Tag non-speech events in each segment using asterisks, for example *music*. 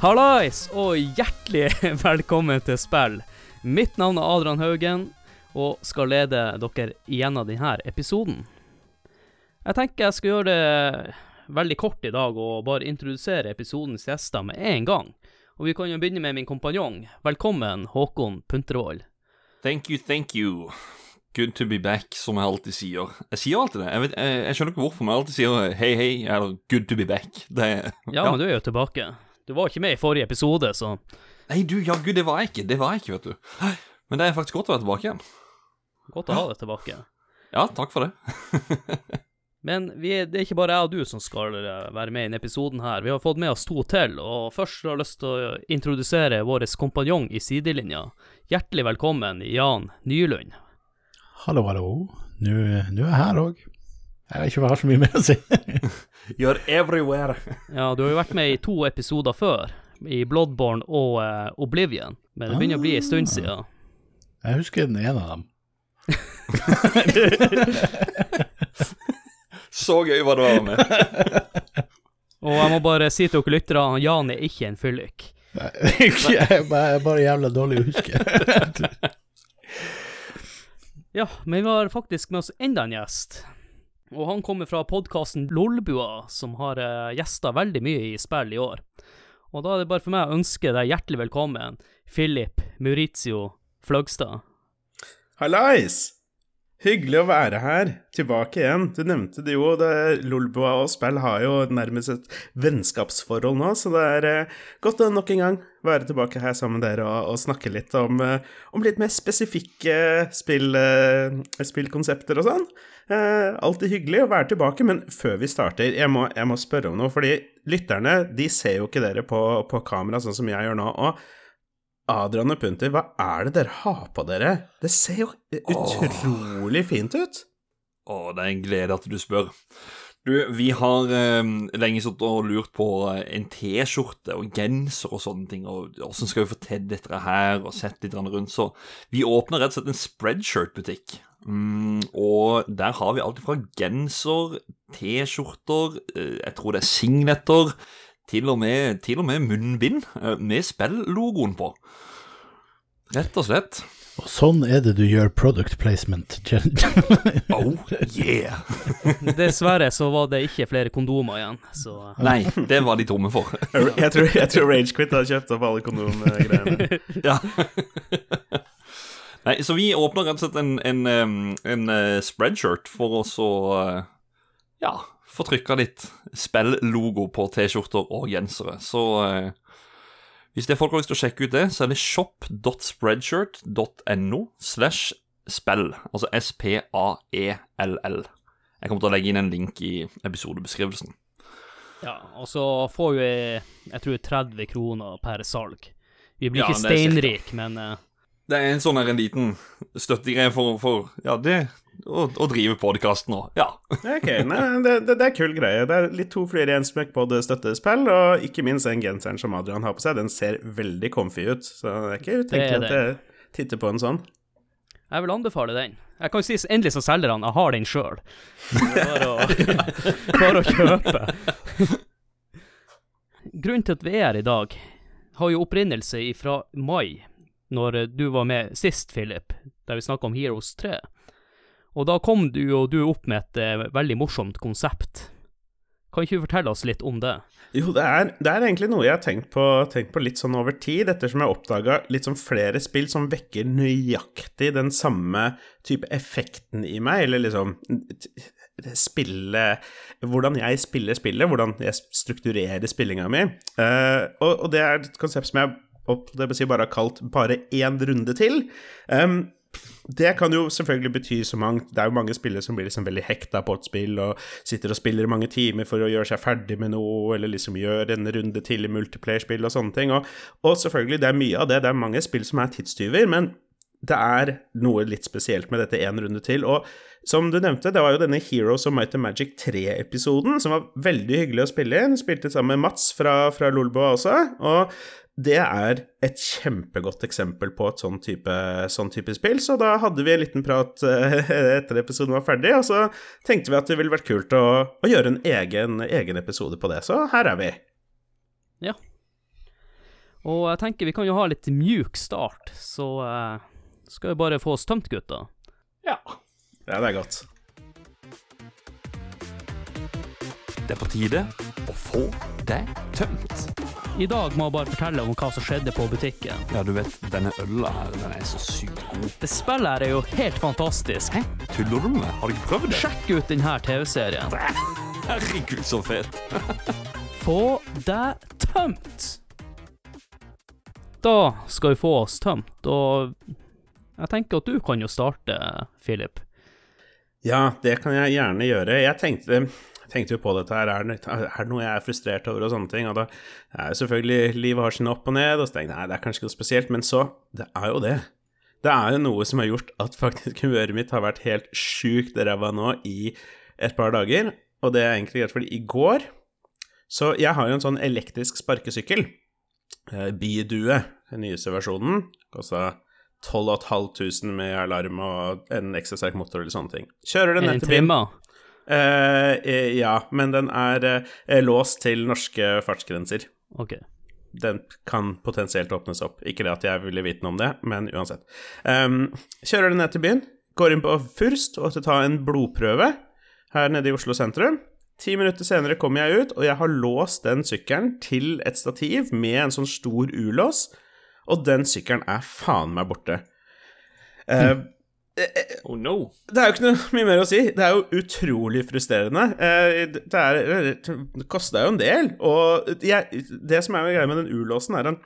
Hallais, og hjertelig *laughs* velkommen til spill. Mitt navn er Adrian Haugen, og skal lede dere gjennom denne episoden. Jeg tenker jeg skal gjøre det veldig kort i dag, og bare introdusere episodens gjester med en gang. Og vi kan jo begynne med min kompanjong. Velkommen, Håkon Puntervold. Thank you, thank you. Good to be back, som jeg alltid sier. Jeg sier alltid det. Jeg, vet, jeg, jeg skjønner ikke hvorfor, men jeg alltid sier hei, hei, eller good to be back. Det, Ja, men du er jo tilbake. Du var ikke med i forrige episode, så Nei, du, jaggu, det var jeg ikke. Det var jeg ikke, vet du. Men det er faktisk godt å være tilbake igjen. godt å ha deg tilbake. Ja, takk for det. *laughs* Men vi er, det er ikke bare jeg og du som skal eh, være med i denne episoden her. Vi har fått med oss to til, og først har jeg lyst til å introdusere vår kompanjong i sidelinja. Hjertelig velkommen, Jan Nylund. Hallo, hallo. Nå er jeg her òg. Jeg vet ikke om jeg har så mye mer å si. *laughs* You're everywhere. Ja, du har jo vært med i to episoder før, i Bloodborne og uh, Oblivion, men det begynner å bli en stund siden. Jeg husker den ene av dem. *laughs* Så gøy var det å være med. *laughs* Og jeg må bare si til dere lyttere, Jan er ikke en fyllik. Jeg er bare jævla dårlig å huske. Ja, men vi har faktisk med oss enda en gjest. Og han kommer fra podkasten Lolbua, som har uh, gjesta veldig mye i spill i år. Og da er det bare for meg å ønske deg hjertelig velkommen, Philip Maurizio Fløgstad. Hallais! Hyggelig å være her, tilbake igjen. Du nevnte det jo, det Lolbua og Spell har jo nærmest et vennskapsforhold nå, så det er eh, godt å nok en gang være tilbake her sammen med dere og, og snakke litt om, eh, om litt mer spesifikke spill, eh, spillkonsepter og sånn. Alltid hyggelig å være tilbake, men før vi starter, jeg må, jeg må spørre om noe, fordi lytterne de ser jo ikke dere på, på kamera sånn som jeg gjør nå. og Adrian og Punter, hva er det dere har på dere? Det ser jo utrolig fint ut. Å, det er en glede at du spør. Du, vi har eh, lenge sittet og lurt på eh, en T-skjorte og genser og sånne ting, og åssen skal vi få til dette her, og sett litt rundt, så vi åpner rett og slett en spreadshirt-butikk. Mm, og der har vi alt fra genser, T-skjorter, eh, jeg tror det er singletter, til og med, til og med munnbind eh, med spillogoen på. Rett og slett. Og sånn er det du gjør product placement. *laughs* Oh yeah! *laughs* Dessverre så var det ikke flere kondomer igjen, så Nei, det var de tomme for. *laughs* Jeg tror, jeg tror Ragequit har kjøpt opp alle kondomgreiene. Ja. Nei, så vi åpner rett og slett en, en, en, en eh, spreadshirt for å så eh, Ja, få trykka litt spillogo på T-skjorter og gensere. Så eh, hvis det er folk har lyst til å sjekke ut det, så er det shop.spreadshirt.no slash spell. Altså S-P-A-E-L-L. Jeg kommer til å legge inn en link i episodebeskrivelsen. Ja, og så får vi, jeg tror, 30 kroner per salg. Vi blir Ja, ikke det er steinrik, men uh... Det er en sånn her en liten støttegreie for, for ja, det å, og driver podkast nå. Ja. *laughs* Ok, nei, det, det, det er kul greie. Det er litt to flere i en smekk, både støttespill og ikke minst den genseren som Adrian har på seg. Den ser veldig comfy ut, så det er ikke utenkelig at jeg titter på en sånn. jeg vil anbefale den. Jeg kan jo si endelig så selger han, jeg har den sjøl. Bare, å- *laughs* bare å kjøpe. *laughs* Grunnen til at vi er her i dag, har jo opprinnelse fra mai, når du var med sist, Philip, der vi snakka om Heroes 3. Og da kom du jo du opp med et eh, veldig morsomt konsept. Kan ikke du fortelle oss litt om det? Jo, det er, det er egentlig noe jeg har tenkt på, tenkt på litt sånn over tid, ettersom jeg oppdaga litt sånn flere spill som vekker nøyaktig den samme type effekten i meg, eller liksom spille Hvordan jeg spiller spillet, hvordan jeg strukturerer spillinga mi. Uh, og, og det er et konsept som jeg opp, det si bare har kalt 'bare én runde til'. Um, det kan jo selvfølgelig bety så mangt. Det er jo mange spillere som blir liksom veldig hekta på et spill og sitter og spiller mange timer for å gjøre seg ferdig med noe, eller liksom gjør en runde til i multiplayer-spill og sånne ting. Og, og selvfølgelig, det er mye av det. Det er mange spill som er tidstyver, men det er noe litt spesielt med dette én runde til. Og som du nevnte, det var jo denne Heroes of Might and Magic 3-episoden, som var veldig hyggelig å spille inn. Spilte sammen med Mats fra, fra Lolboa også. Og det er et kjempegodt eksempel på et sånn type, sånn type spill, så da hadde vi en liten prat eh, etter episoden var ferdig, og så tenkte vi at det ville vært kult å, å gjøre en egen, egen episode på det, så her er vi. Ja. Og jeg tenker vi kan jo ha litt mjuk start, så uh, skal vi bare få oss tømt, gutta. Ja. Ja, det er godt. Det er på tide å få deg tømt. I dag må jeg bare fortelle om hva som skjedde på butikken. Ja, du vet, denne øla her, den er så sykt god. Det spillet her er jo helt fantastisk. Hæ? Tuller du med meg? Har du ikke prøvd det? Sjekk ut denne TV-serien. *laughs* Herregud, så fet. *laughs* Få deg tømt! Da skal vi få oss tømt, og jeg tenker at du kan jo starte, Philip. Ja, det kan jeg gjerne gjøre. Jeg tenkte, tenkte jo på dette her, er det, er det noe jeg er frustrert over og sånne ting? Og da er jo selvfølgelig livet har sin opp og ned, og så tenkte jeg nei, det er kanskje ikke noe spesielt, men så, det er jo det. Det er jo noe som har gjort at faktisk *laughs* humøret mitt har vært helt sjukt ræva nå i et par dager, og det er egentlig greit fordi i går Så jeg har jo en sånn elektrisk sparkesykkel, eh, Bidue, den nyeste versjonen, kosta 12 500 med alarm og en ekstra sterk motor eller sånne ting. Kjører den ned til byen. Eh, eh, ja, men den er eh, låst til norske fartsgrenser. OK. Den kan potensielt åpnes opp. Ikke det at jeg ville vite noe om det, men uansett. Um, kjører den ned til byen, går inn på Furst og skal ta en blodprøve her nede i Oslo sentrum. Ti minutter senere kommer jeg ut, og jeg har låst den sykkelen til et stativ med en sånn stor U-lås, og den sykkelen er faen meg borte. Eh, *laughs* Oh no. det er jo ikke noe mye mer å si. Det er jo utrolig frustrerende. Eh, Det, er, det koster jo en del. Og jeg, det som er greia med den U-låsen, er en,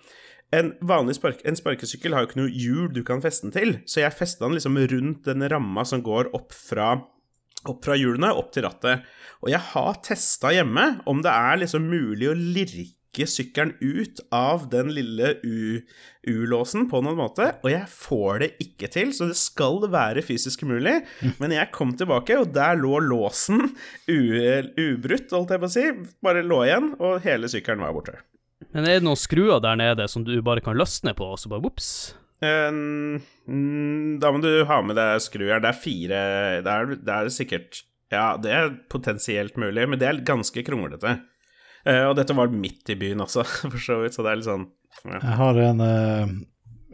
en vanlig spark, en sparkesykkel har jo ikke noe hjul du kan feste den til. Så jeg festa den liksom rundt den ramma som går opp fra, opp fra hjulene, opp til rattet. Og jeg har testa hjemme om det er liksom mulig å lirke sykkelen ut av den lille U-låsen på noen måte, og jeg får det ikke til, så det skal være fysisk mulig. *laughs* Men jeg kom tilbake, og der lå låsen ubrutt, holdt jeg på å si. Bare lå igjen, og hele sykkelen var borte. Men er det noen skruer der nede som du bare kan løsne på, og så bare vops? Mm, Da må du ha med deg skrujern. Det er fire det er, det er sikkert Ja, det er potensielt mulig, men det er ganske kronglete. Eh, og dette var midt i byen også, *laughs* for så vidt, så det er litt sånn ja. Jeg har en, eh,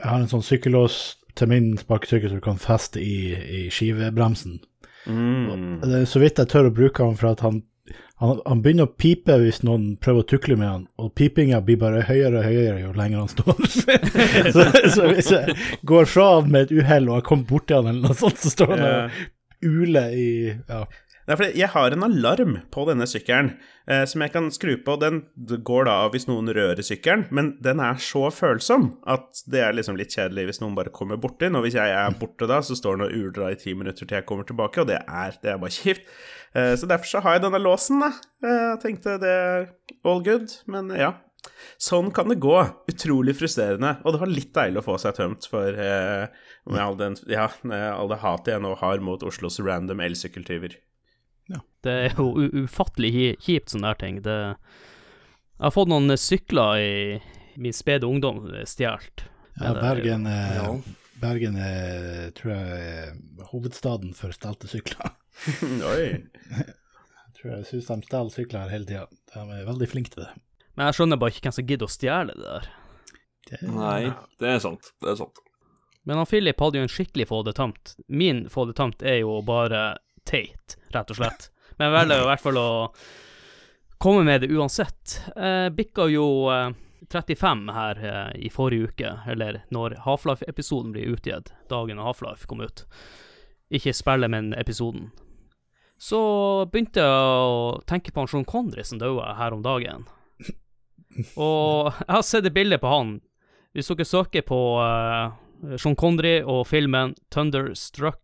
jeg har en sånn sykkellås til min sparkesykkel som du kan feste i, i skivebremsen. mm. Det er så vidt jeg tør å bruke han, for at han, han, han begynner å pipe hvis noen prøver å tukle med han, og pipinga blir bare høyere og høyere jo lenger han står. *laughs* så, så hvis jeg går fra han med et uhell og har kommet borti han eller noe sånt, så står han og uler i ja. Nei, for jeg har en alarm på denne sykkelen eh, som jeg kan skru på. Den går da av hvis noen rører sykkelen, men den er så følsom at det er liksom litt kjedelig hvis noen bare kommer borti den. Og hvis jeg er borte da, så står den og uler i ti minutter til jeg kommer tilbake, og det er, det er bare kjipt. Eh, så derfor så har jeg denne låsen, da. Eh, Jeg tenkte det er all good, men ja. Sånn kan det gå. Utrolig frustrerende. Og det var litt deilig å få seg tømt for eh, all, den, ja, all det hatet jeg nå har mot Oslos random elsykkeltyver. Det er jo ufattelig kjipt, sånne der ting. Det Jeg har fått noen sykler i min spede ungdom stjålet. ja, Bergen, er, Ja. Bergen er, tror jeg er hovedstaden for stelte sykler. *laughs* Oi. Jeg tror jeg syns de stjeler sykler her hele tida. De er veldig flinke til det. Men jeg skjønner bare ikke hvem som gidder å stjele det der. det Nei, det er sant. Det er sant. Men han Philip hadde jo en skikkelig få det tømt. Min få det tømt er jo bare teit, rett og slett. Men jeg velger i hvert fall å komme med det uansett. Jeg bikka jo eh, 35 her eh, i forrige uke, eller når Half-Life-episoden blir utgitt, dagen Half-Life kom ut. Ikke spillet, men episoden. Så begynte jeg å tenke på han Sean Connery som døde her om dagen. Og *laughs* jeg har sett et bilde på han. Hvis dere søker på eh, Sean Connery og filmen Thunderstruck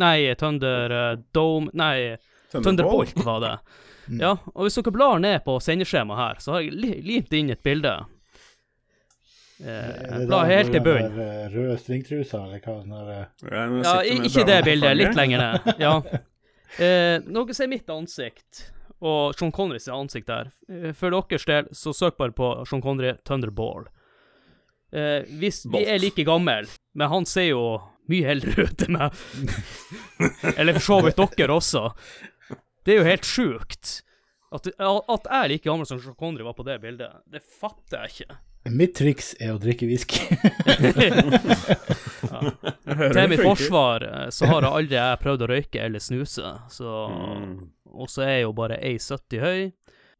Nei, Thunder eh, Dome Nei, Thunderbolt var det. *laughs* Ja, og hvis dere blar ned på sendeskjemaet her, så har jeg li limt inn et bilde. Eh, bla helt til bunnen. Røde stringtruser, eller hva Når, der eh, Ja, ikke det bildet, litt lenger ned. *laughs* Ja. Eh, dere ser mitt ansikt, og Sean Connerys ansikt der. Eh, For deres del, så søk bare på Sean Connery Thunderball. Eh, hvis vi er like gamle, men han ser jo mye heller ut til meg. Eller for så vidt dere også. Det er jo helt sjukt. At, at jeg er like gammel som Sean Connery var på det bildet, det fatter jeg ikke. Mitt triks er å drikke whisky. *laughs* Til mitt forsvar eh, så har jeg aldri jeg prøvd å røyke eller snuse, så Mm. Og så er jeg jo bare 1,70 høy,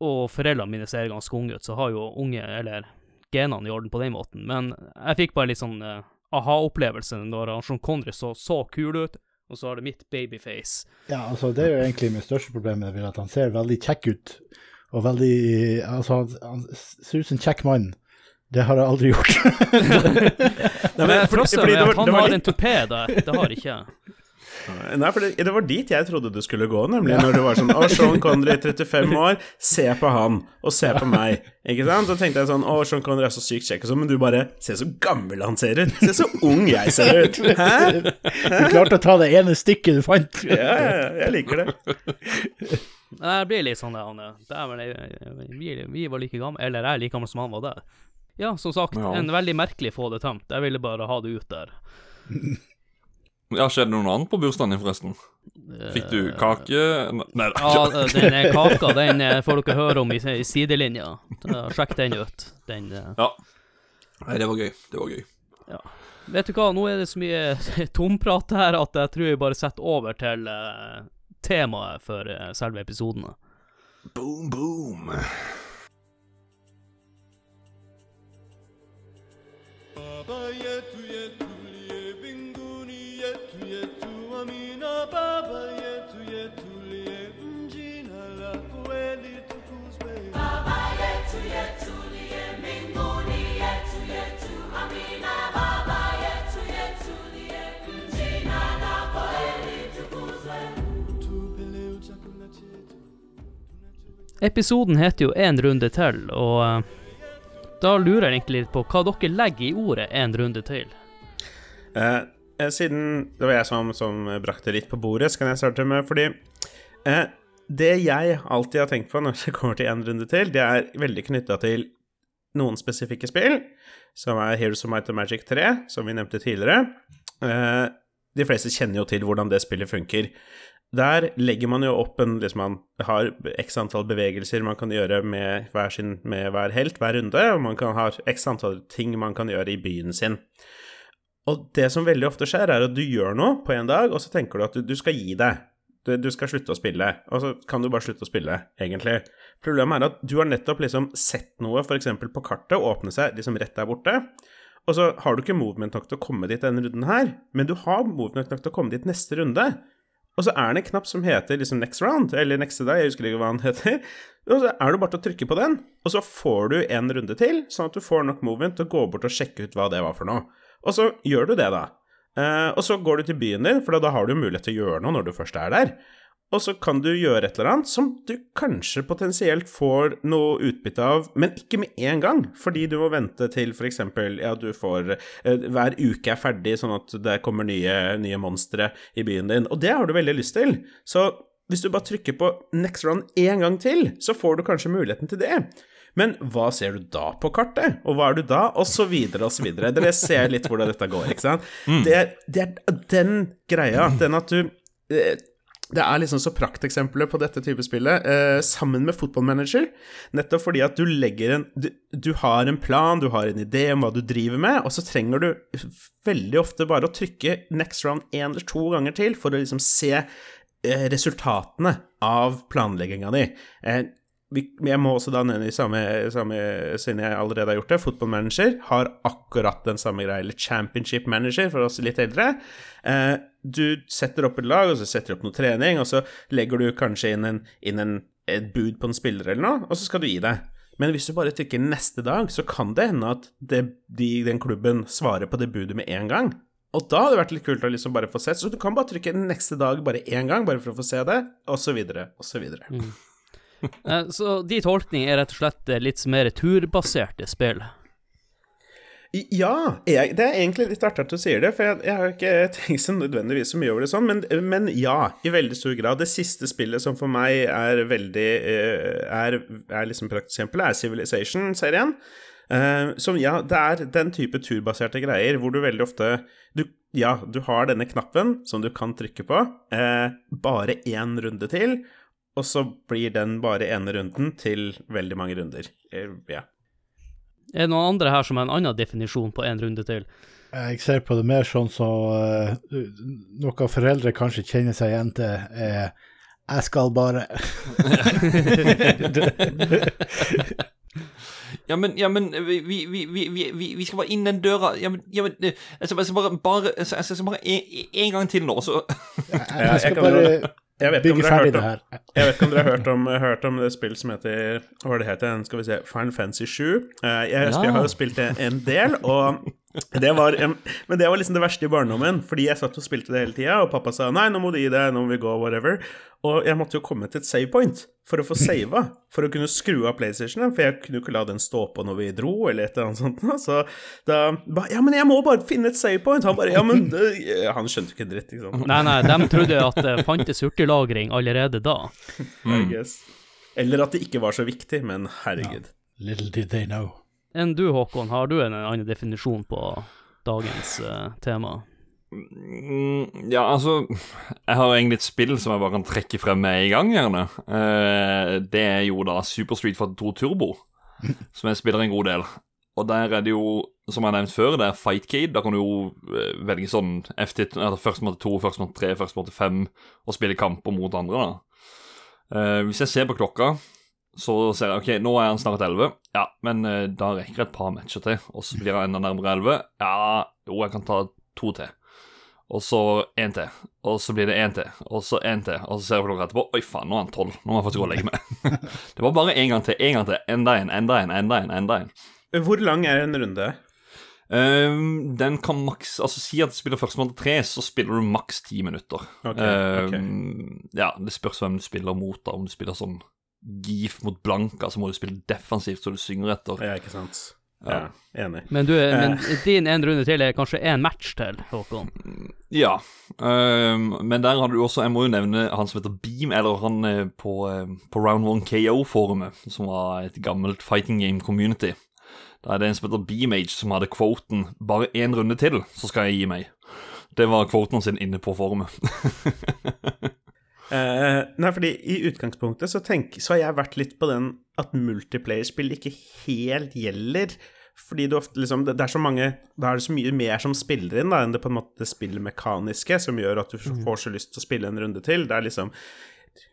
og foreldrene mine ser ganske unge ut, så har jo unge, eller genene i orden på den måten. Men jeg fikk bare litt sånn aha-opplevelsen når han Sean Connery så så kul ut, og så har det mitt babyface. Ja, altså Det er jo egentlig mitt største problem det vil at han ser veldig kjekk ut. Og veldig Altså, han, han ser ut som en kjekk mann. Det har jeg aldri gjort. *laughs* Nei, men, fordi, fordi med det var, at han har en tupé der, det har ikke jeg. Nei, for det, det var dit jeg trodde du skulle gå, nemlig når du var sånn Å, Sean Connery, 35 år, se på han, og se på meg. Ikke sant? Så tenkte jeg sånn Å, Sean Connery er så sykt kjekk og sånn, men du bare Se så gammel han ser ut! Se så ung jeg ser ut! Hæ? Du klarte å ta det ene stykket du fant. Ja, ja, ja, jeg liker det. Jeg blir litt sånn det, Anne. Dæven, vi, vi var like gamle, eller jeg er like gammel som han var der. Ja, som sagt, Ja. en veldig merkelig få det tømt. Jeg ville bare ha det ut der. Ja, Skjedde noe annet på bursdagen din, forresten? Fikk du kake? Nei da. Ja, den eh, kaka, den eh, får dere høre om i, sidelinja. Sjekk den ut. Den eh, Ja. Nei, det var gøy. Det var gøy. Vet du hva, nå er det så mye *laughs* tomprat her at jeg tror jeg bare setter over til eh, temaet for eh, selve episoden. Boom, boom. Baba yetu yetu amina Baba yetu yetu liye lako kweli Baba yetu yetu mbinguni yetu yetu amina. Baba yetu yetu liye lako litukuzwe tupe chakula chetu. Episoden heter jo En runde til, og eh, da lurer jeg egentlig litt på hva dere legger i ordet En runde til. Eh, siden det var jeg som, som brakte litt på bordet, så kan jeg starte med fordi eh, Det jeg alltid har tenkt på når det kommer til en runde til, det er veldig knytta til noen spesifikke spill, som er Heroes of Might and Magic 3, som vi nevnte tidligere. Eh, de fleste kjenner jo til hvordan det spillet funker. Der legger man jo opp en liksom Man har x antall bevegelser man kan gjøre med hver, sin, med hver helt hver runde, og man kan ha x antall ting man kan gjøre i byen sin. Og det som veldig ofte skjer, er at du gjør noe på en dag, og så tenker du at du, du skal gi deg. Du, du skal slutte å spille, og så kan du bare slutte å spille, egentlig. Problemet er at du har nettopp liksom sett noe, f.eks. på kartet, åpne seg liksom rett der borte, og så har du ikke movement nok til å komme dit denne runden her, men du har movement nok til å komme dit neste runde. Og så er det en knapp som heter liksom next round, eller next day, jeg husker ikke hva den heter. Og så er det bare til å trykke på den, og så får du en runde til, sånn at du får nok movement til å gå bort og sjekke ut hva det var for noe. Og så gjør du det, da. Uh, og så går du til byen din, for da har du mulighet til å gjøre noe når du først er der. Og så kan du gjøre et eller annet som du kanskje potensielt får noe utbytte av, men ikke med en gang, fordi du må vente til f.eks. ja, du får eh, hver uke er ferdig, sånn at det kommer nye, nye monstre i byen din. Og det har du veldig lyst til. Så hvis du bare trykker på next round én gang til, så får du kanskje muligheten til det. Men hva ser du da på kartet, og hva er du da, og så videre og så videre. Dere ser litt hvordan dette går, ikke sant. Det, er- det er den greia, den at du eh, det er liksom så prakteksempler på dette type spillet, eh, sammen med fotballmanager. Nettopp fordi at du legger en du, du har en plan, du har en idé om hva du driver med, og så trenger du veldig ofte bare å trykke next round én eller to ganger til for å liksom se eh, resultatene av planlegginga di. Eh, jeg må også da nevne i samme, samme siden jeg allerede har gjort det, fotballmanager har akkurat den samme greia, eller Championship Manager for oss litt eldre. Eh, du setter opp et lag, og så setter du opp noe trening, og så legger du kanskje inn, en, inn en, et bud på en spiller eller noe, og så skal du gi deg. Men hvis du bare trykker neste dag, så kan det hende at det, de, den klubben svarer på det budet med en gang. Og da hadde det vært litt kult å liksom bare få sett, så du kan bare trykke neste dag bare én gang, bare for å få se det, og så videre, og så videre. Eh, så de tolkning er rett og slett eh, litt mer turbaserte spill. Ja, jeg, det er egentlig litt artig at du sier det, for jeg, jeg har ikke tenkt så nødvendigvis så mye over det sånn, men, men ja, i veldig stor grad. Det siste spillet som for meg er veldig eh, er, er liksom prakteksempel, er Civilization-serien. Uh, som ja, det er den type turbaserte greier hvor du veldig ofte du, Ja, du har denne knappen som du kan trykke på, uh, bare én runde til, og så blir den bare ene runden til veldig mange runder. Eh, ja. Er det noen andre her som har en annen definisjon på en runde til? Jeg ser på det mer sånn som eh, noe foreldre kanskje kjenner seg igjen til, er jeg skal bare *laughs* Ja, men, ja, men vi, vi, vi, vi, vi, vi skal bare inn den døra Ja, men, ja, men eh, jeg skal, bare, bare Jeg skal, bare en, en gang til nå, så Jeg, jeg jeg skal bare Jeg vet ikke om bygge dere har ferdig hørt det om her. Jeg vet ikke om dere har hørt om, hørt om det spill som heter Hva det heter? Skal vi se Final Fantasy 7. Jeg, Jeg, ja. jeg har jo spilt det en del, og det var Men det var liksom det verste i barndommen, fordi jeg satt og spilte det hele tida, og pappa sa nei, nå må du gi deg, nå må vi gå, whatever. Og jeg måtte jo komme til et save point for å få sava, for å kunne skru av PlayStationen, for jeg kunne jo ikke la den stå på når vi dro, eller et eller annet sånt. Så da ba, Ja, men jeg må bare finne et save point! Han bare Ja, men det, Han skjønte ikke en dritt, ikke sant. Nei, nei, de trodde at det fantes hurtiglagring allerede da. Mm. Eller at det ikke var så viktig, men herregud. Little did they know. Enn du, Håkon, har du en annen definisjon på dagens uh, tema? Mm, Ja, altså Jeg har egentlig et spill som jeg bare kan trekke frem med en gang, gjerne. Eh, det er jo da Super Street Fighter 2 Turbo, *laughs* som jeg spiller en god del. Og der er det jo, som jeg har nevnt før, det er Fightcade. Da kan du jo eh, velge sånn FT, altså først måte 2, først måte 3, først måte 5, og spille kamper mot andre, da. Hvis jeg ser på klokka, så ser jeg ok, nå er han snart 11. Ja, men eh, da rekker jeg et par matcher til, og så blir han enda nærmere 11. Ja, jo, jeg kan ta to til. Og så én til, og så blir det én til, og så én til, og så ser jeg på klokka etterpå Oi, faen, nå er han tolv. Nå må jeg faktisk gå og legge meg. *laughs* det var bare én gang til, én gang til. Enda en, enda en, enda en, enda en. Hvor lang er en runde? Um, den kan maks Altså, si at du spiller førstemann til tre, så spiller du maks ti minutter. Ok, ok. Ehm, Ja, det spørs hvem du spiller mot, da. Om du spiller sånn Gif mot Blanka, så må du spille defensivt så du synger etter. Ja, ikke sant. Ja, enig. Men, du, men din en runde til er kanskje én match til, Håkon? Ja, um, men der har du også Jeg må jo nevne han som heter Beam, eller han eh, på, eh, på Round 1 KO-forumet, som var et gammelt fighting game community. Da er det en som heter Beamage, som hadde kvoten 'bare én runde til, så skal jeg gi meg'. Det var kvoten sin inne på forumet. *laughs* Eh, nei, fordi i utgangspunktet så, tenk, så har jeg vært litt på den at multiplayer-spill ikke helt gjelder. Fordi du ofte liksom det, det er så mange Da er det så mye mer som spiller inn da enn det på en måte spillmekaniske, som gjør at du får så lyst til å spille en runde til. Det er liksom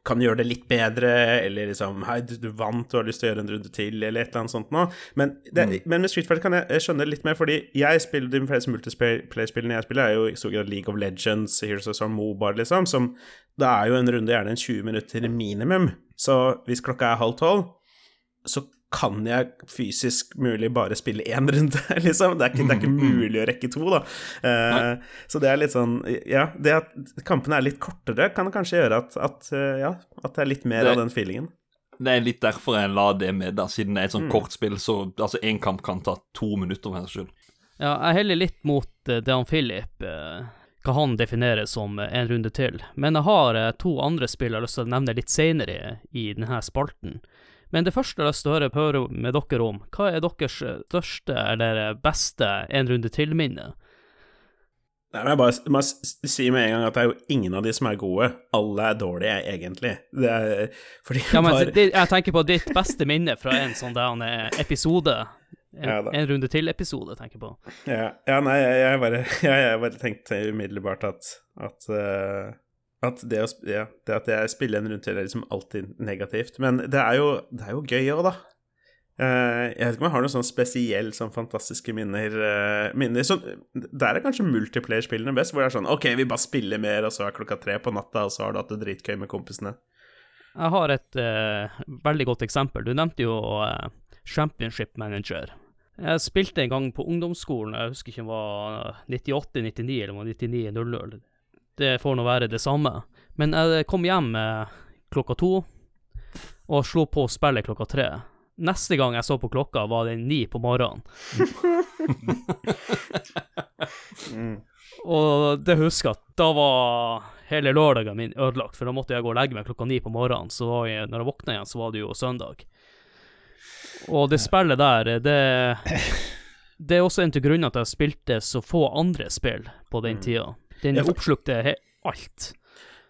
kan gjøre det litt bedre, eller liksom Hei, du, du vant, du har lyst til å gjøre en runde til, eller et eller annet sånt noe. Men, det, men med Street Fighter kan jeg, skjønne litt mer, fordi jeg spiller de fleste multiplayer-spillene jeg spiller, er jo i stor grad League of Legends, Heroes of Storm Mobile, liksom, som Da er jo en runde gjerne en 20 minutter minimum. Så hvis klokka er halv tolv, så kan jeg fysisk mulig bare spille én runde, *laughs* liksom. Det er, ikke, det er ikke mulig å rekke to, da. Uh, så det er litt sånn Ja, det at kampene er litt kortere, kan kanskje gjøre at, at eh, Ja, at det er litt mer Det- av den feelingen. Det er litt derfor jeg la det med, da, siden det er et Mm. sånt kort spill. Så altså, én kamp kan ta to minutter, for hennes skyld. Ja, jeg heller litt mot uh, det om Philip uh, Hva han definerer som eh, en runde til. Men jeg har eh, to andre spill jeg har lyst til å nevne litt senere i denne spalten. Men det første jeg har lyst høre, med dere om, hva er deres største eller beste en runde til-minne? Nei, men jeg bare må si med en gang at det er jo ingen av de som er gode. Alle er dårlige, egentlig. Det er fordi Ja, men det, jeg tenker på ditt beste minne fra en sånn der eh, episode. En, ja, en runde til-episode, tenker jeg på. ja, ja, nei, jeg, jeg bare *laughs* jeg, jeg bare tenkte umiddelbart at at, eh, at det, å, ja, det at jeg spiller en rundt til, er liksom alltid negativt. Men det er jo, det er jo gøy òg, da. Uh, jeg vet ikke om jeg har noen sånn spesielle sånn fantastiske minner. Uh, minner. Så, der er kanskje multiplayer-spillene best, hvor det er sånn OK, vi bare spiller mer, og så er klokka tre på natta, og så har du hatt det dritgøy med kompisene. Jeg har et uh, veldig godt eksempel. Du nevnte jo eh, Championship Manager. Jeg spilte en gang på ungdomsskolen, jeg husker ikke om det var 98-99 eller det var 99-00. Det får nå være det samme. Men jeg kom hjem eh, klokka to og slo på spillet klokka tre. Neste gang jeg så på klokka, var det ni på morgenen. *laughs* Og det husker jeg at da var hele lørdagen min ødelagt, for da måtte jeg gå og legge meg klokka ni på morgenen. Så jeg, når jeg våkna igjen, så var det jo søndag. Og det spillet der, det *laughs* Det er også en til grunnen at jeg spilte så få andre spill på den tida. Den for- oppslukte alt.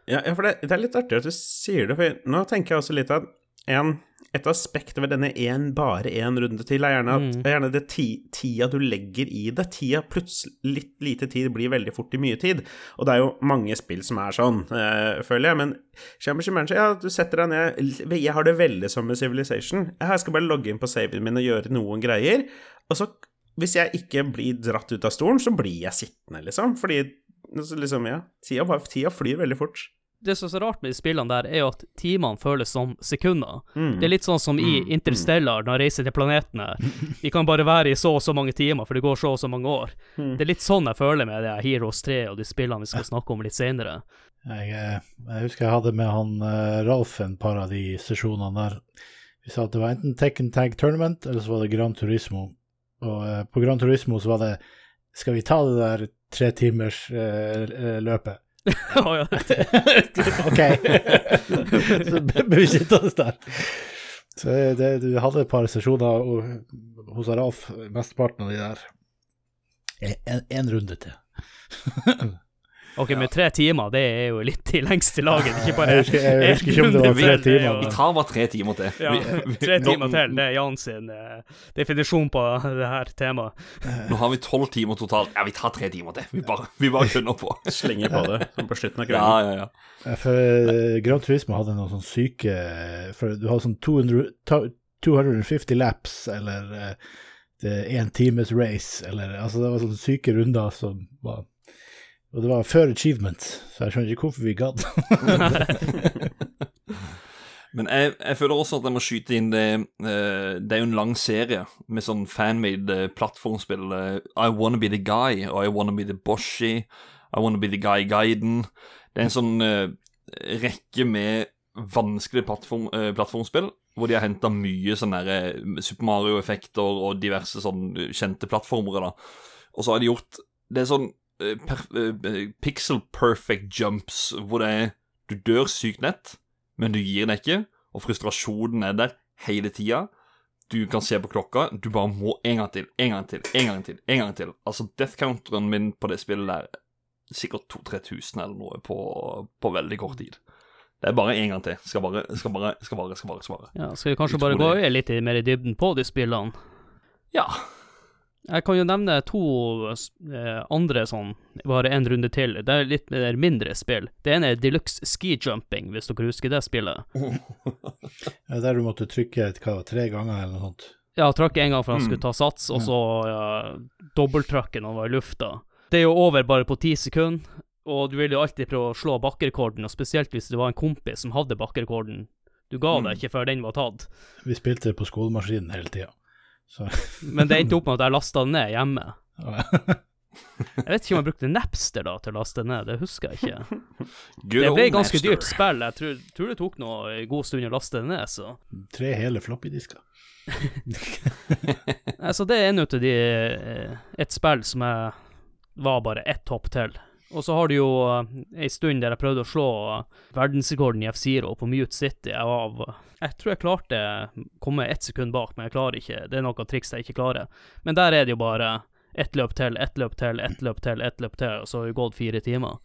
Ja, for det, det er litt artig at du sier det, for nå tenker jeg også litt at en, et aspekt ved denne en, bare én runde til er gjerne, at, er gjerne det ti, tida du legger i det. Tida plutselig litt lite tid blir veldig fort i mye tid. Og det er jo mange spill som er sånn, øh, føler jeg. Men Shamer Shimanji, ja, du setter deg ned Jeg har det veldig som med Civilization. Jeg skal bare logge inn på saven min og gjøre noen greier. Og så, hvis jeg ikke blir dratt ut av stolen, så blir jeg sittende, liksom. Fordi altså, liksom, ja, tida, bare- tida flyr veldig fort. Det som er så rart med de spillene der, er jo at timene føles som sekunder. Mm. Det er litt sånn som i Interstellar, når han reiser til planetene. *laughs* Vi kan bare være i så og så mange timer, for det går så og så mange år. Mm. Det er litt sånn jeg føler med det Heroes 3 og de spillene vi skal snakke om litt senere. Jeg, jeg husker jeg hadde med han eh, Ralf en par av de sesjonene der. Vi sa at det var enten Tekken Tag Tournament, eller så var det Gran Turismo. Og eh, på Gran Turismo så var det Skal vi ta det der tre timers løpet? *laughs* Å, ja. *laughs* OK. *laughs* så bør vi sittende der. Så det, du hadde et par sesjoner og- hos Ralf, mesteparten av de der. En, en runde til. Ok, men tre timer, det er jo litt i lengste laget. Ikke bare Jeg husker, jeg husker ikke om det var tre *laughs* er timer. Vi tar bare tre timer til. Ja, tre timer til. Det er Jan sin eh, definisjon på det her temaet. Nå har vi tolv timer totalt. Ja, vi tar tre timer til. Vi bare, vi bare skjønner på. Slenger på det på slutten av Ja, kvelden. ja, ja. Ja, For Grand Gran Turismo hadde noen sånn syke For du har sånn 200, 250 laps, eller eh, det er én times race, eller Altså, det var sånne syke runder som var Og det var før achievement, så jeg skjønner ikke hvorfor vi gadd. *laughs* Men jeg, jeg føler også at jeg må skyte inn det eh, Det er jo en lang serie med sånn fanmade eh, plattformspill. eh, I Wanna Be The Guy og I Wanna Be The Boshi. I Wanna Be The Guy Guiden. Det er en sånn rekke med vanskelige plattform, plattformspill hvor de har henta mye sånne Super Mario-effekter og diverse sånn kjente plattformere. da. Og så har de gjort Det er sånn per, eh, pixel perfect jumps hvor det er Du dør sykt nett men du gir deg ikke, og frustrasjonen er der hele tida. Du kan se på klokka, du bare må en gang til, en gang til, en gang til. en gang til. Altså, death counteren min på det spillet der er sikkert 2000-3000 eller noe på, på veldig kort tid. Det er bare en gang til. Skal bare, skal bare, skal bare. skal bare, skal bare. Ja, skal vi kanskje bare gå litt mer i dybden på de spillene? Ja. Jeg kan jo nevne to eh, andre sånn, bare en runde til. Det er litt mer mindre spill. Det ene er Deluxe Ski Jumping, hvis dere husker det spillet. *laughs* Ja, Der du måtte trykke hva, tre ganger eller noe sånt. Ja, trakk en gang for han Mm. skulle ta sats, og så ja, dobbelttrykke når han var i lufta. Det er jo over bare på ti sekunder, og du vil jo alltid prøve å slå bakkerekorden, og spesielt hvis det var en kompis som hadde bakkerekorden. Du ga Mm. deg ikke før den var tatt. Vi spilte det på skolemaskinen hele tida. Så Men det endte opp med at jeg lasta den ned hjemme. Jeg vet ikke om jeg brukte Napster da til å laste ned, det husker jeg ikke. *laughs* Good Det ble et ganske Napster. dyrt spill. Jeg tror, tror det tok noe en god stund å laste det ned, så tre hele floppydisker. Altså, *laughs* det er en av de eh, Et spill som jeg var bare ett hopp til. Og så har du jo eh, ei stund der jeg prøvde å slå eh, verdensrekorden i F-Zero på Mute City. Var Jeg tror jeg klarte å komme ett sekund bak, men jeg klarer ikke. Det er noe triks jeg ikke klarer. Men der er det jo bare ett løp til, ett løp til, ett løp til, ett løp til, og så har det gått fire timer.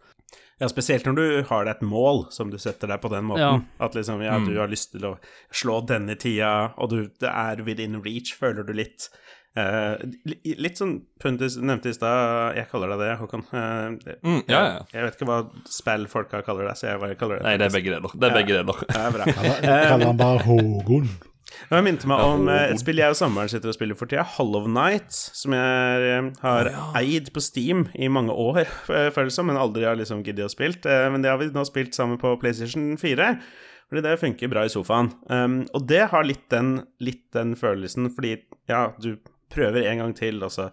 Ja, spesielt når du har deg et mål som du setter deg på den måten. Ja. At liksom, ja, Mm. du har lyst til å slå denne tida, og du, det er within reach, føler du litt. Eh, litt sånn Puntis nevnte i stad, jeg kaller deg det, Håkon. Eh, Mm, ja, ja. Jeg vet ikke hva spillfolka kaller deg, så jeg bare kaller det Nei, det er begge deler. Det er begge deler. Det er bra. *laughs* Kaller han bare Hågon. Jeg minte meg om eh, et spill jeg og samboeren sitter og spiller for tida, Hollow Night, som jeg eh, har eid på Steam i mange år, eh, føles det som, men aldri har liksom giddet å spilt. Eh, Men det har vi nå spilt sammen på PlayStation 4, fordi det funker bra i sofaen. Um, og det har litt den, litt den følelsen, fordi ja, du prøver en gang til, og så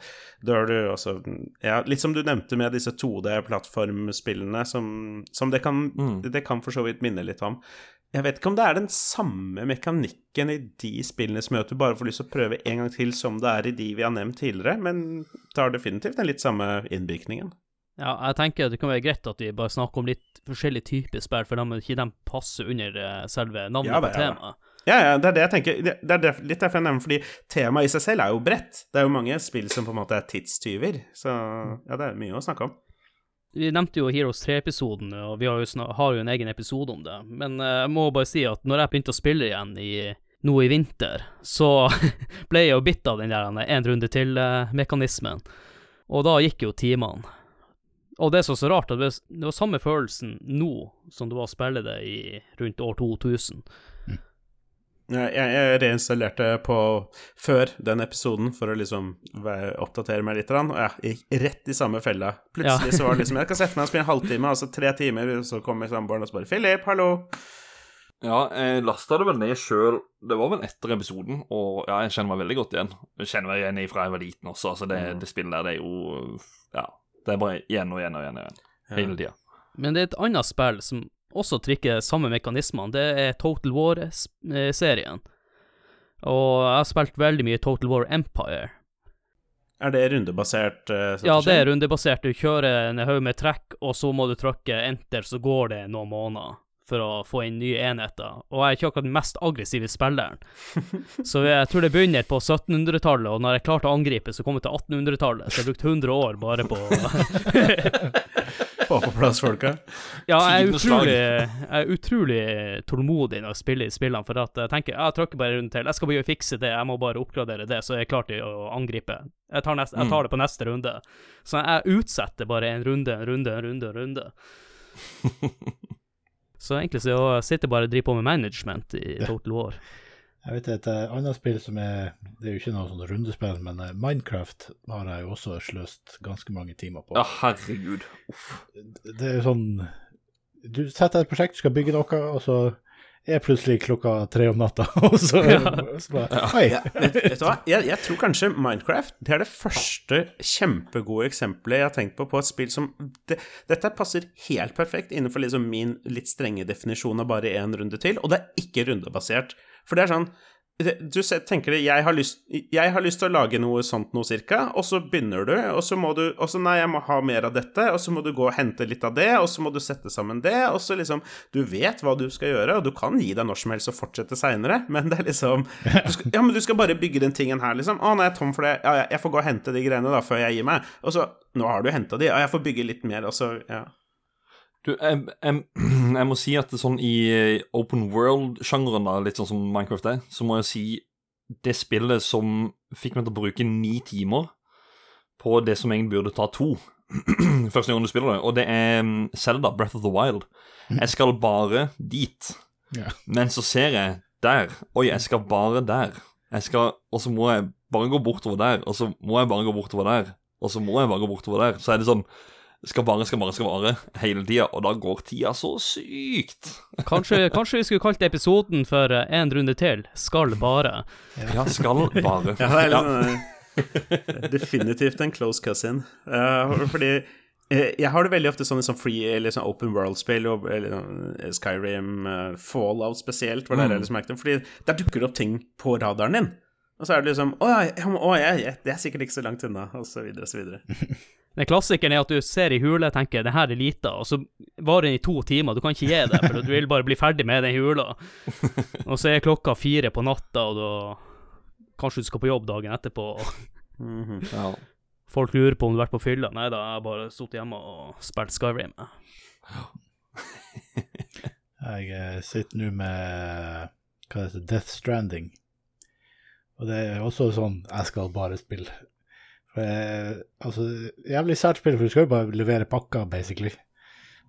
dør du, og så Ja, litt som du nevnte med disse 2D-plattformspillene, som, som det kan Mm. Det kan for så vidt minne litt om. Jeg vet ikke om det er den samme mekanikken i de spillene som gjør at du bare får lyst til å prøve en gang til som det er i de vi har nevnt tidligere, men det har definitivt den litt samme innvirkningen. Ja, jeg tenker det kan være greit at vi bare snakker om litt forskjellige typer spill, for de, ikke de passer under eh, selve navnet Ja på temaet. Ja, ja, ja, det er det jeg tenker. Det er litt derfor jeg nevner, fordi temaet i seg selv er jo bredt. Det er jo mange spill som på en måte er tidstyver, så ja, det er mye å snakke om. Vi nevnte jo Heroes 3-episoden, og vi har jo, har jo en egen episode om det. Men eh, jeg må bare si at når jeg begynte å spille igjen i, nå i vinter, så *laughs* ble jeg jo bitt av den der en runde til-mekanismen. Og da gikk jo timene. Og det som er så rart, at det var samme følelsen nå som det var å spille det i rundt år 2000. Jeg, jeg reinstallerte på før den episoden for å liksom oppdatere meg litt, og jeg gikk rett i samme fella. Plutselig Ja. så var det liksom Jeg *laughs* kan sette meg og spille en halvtime, altså tre timer, så kommer samboeren og så bare 'Philip, hallo'. Ja, jeg lasta det vel ned sjøl. Det var vel etter episoden, og ja, jeg kjenner meg veldig godt igjen. Jeg kjenner meg igjen fra jeg var liten også, altså det, det spillet der, det er jo Ja. Det er bare igjen og igjen og igjen og igjen. Hele tida. Men det er et annet spill som også trikker samme mekanismene. Det er Total War-serien. Og jeg har spilt veldig mye Total War Empire. Er det rundebasert uh, Ja, det er rundebasert. Du kjører en haug med trekk, og så må du trykke enter, så går det noen måneder for å få inn nye enheter. Og jeg er ikke akkurat den mest aggressive spilleren. *laughs* Så jeg tror det begynner på 1700-tallet, og når jeg klarte å angripe, så kom jeg til 1800-tallet. Så jeg brukte 100 år bare på *laughs* Få på plass folka. Ja, jeg er utrolig, jeg er utrolig tålmodig når jeg spiller i spillene, for at jeg tenker jeg tråkker bare rundt til. Jeg skal bare fikse det, jeg må bare oppgradere det, så jeg er klar til å angripe. Jeg tar, neste, jeg tar det på neste runde. Så jeg utsetter bare en runde, en runde, en runde, en runde. *laughs* Så egentlig så sitter jeg bare og driver på med management i Total War. Jeg vet et annet spill som er Det er jo ikke noe sånn rundespill, men eh, Minecraft har jeg jo også sløst ganske mange timer på. Ja, herregud. Uff. Det er jo sånn Du setter et prosjekt, du skal bygge noe, og så er plutselig klokka tre om natta, *laughs* og så, så bare Oi! Vet, vet du hva? Jeg, jeg tror kanskje Minecraft det er det første kjempegode eksempelet jeg har tenkt på på et spill som det, Dette passer helt perfekt innenfor liksom min litt strenge definisjon av bare én runde til, og det er ikke rundebasert. For det er sånn Du tenker det, jeg har, lyst, jeg har lyst til å lage noe sånt noe cirka, og så begynner du, og så må du Og så nei, jeg må ha mer av dette, og så må du gå og hente litt av det, og så må du sette sammen det, og så liksom Du vet hva du skal gjøre, og du kan gi deg når som helst og fortsette seinere, men det er liksom skal, Ja, men du skal bare bygge den tingen her, liksom. Å, nå er jeg tom for det. Ja, jeg får gå og hente de greiene da, før jeg gir meg. Og så Nå har du henta de, og jeg får bygge litt mer, og så Ja. Du, jeg, jeg, *clears throat* jeg må si at det sånn i eh, open world-sjangeren, da, litt sånn som Minecraft er, så må jeg si det spillet som fikk meg til å bruke ni timer på det som egentlig burde ta to *clears throat* første gang du spiller det, og det er mm, Zelda, Breath of the Wild. Jeg skal bare dit, Yeah. men så ser jeg der Oi, jeg skal bare der. Jeg skal, og så må jeg bare gå bortover der, og så må jeg bare gå bortover der, og så må jeg bare gå bortover der. Så er det sånn skal bare, skal bare, skal bare hele tida, og da går tida så sykt. Kanskje, kanskje vi skulle kalt episoden for eh, En runde til, skal bare. *laughs* Ja, skal bare. Ja, det er liksom, definitivt en close cousin. Uh, fordi eh, jeg har det veldig ofte sånn i sånn free eller sånn open world-spill, eller, sånn Skyrim, Fallout spesielt, hvor det er liksom fordi der dukker det opp ting på radaren din. Og så er det liksom Å, ja, å ja, ja, det er sikkert ikke så langt unna, og så videre og så videre. *laughs* Den klassikeren er at du ser i hule, tenker det her er lita, og så varer den i to timer. Du kan ikke gi det, for du vil bare bli ferdig med den hula. Og så er klokka fire på natta, og da Kanskje du skal på jobb dagen etterpå. Mm -hmm. Ja. Folk lurer på om du har vært på fylla. Nei da, jeg har bare sittet hjemme og spilt Skyrim. Jeg *laughs* sitter nå med hva heter det, Death Stranding. Og det er også sånn jeg skal bare spille. For jeg, altså, Jævlig sært spill, for du skal jo bare levere pakker, basically.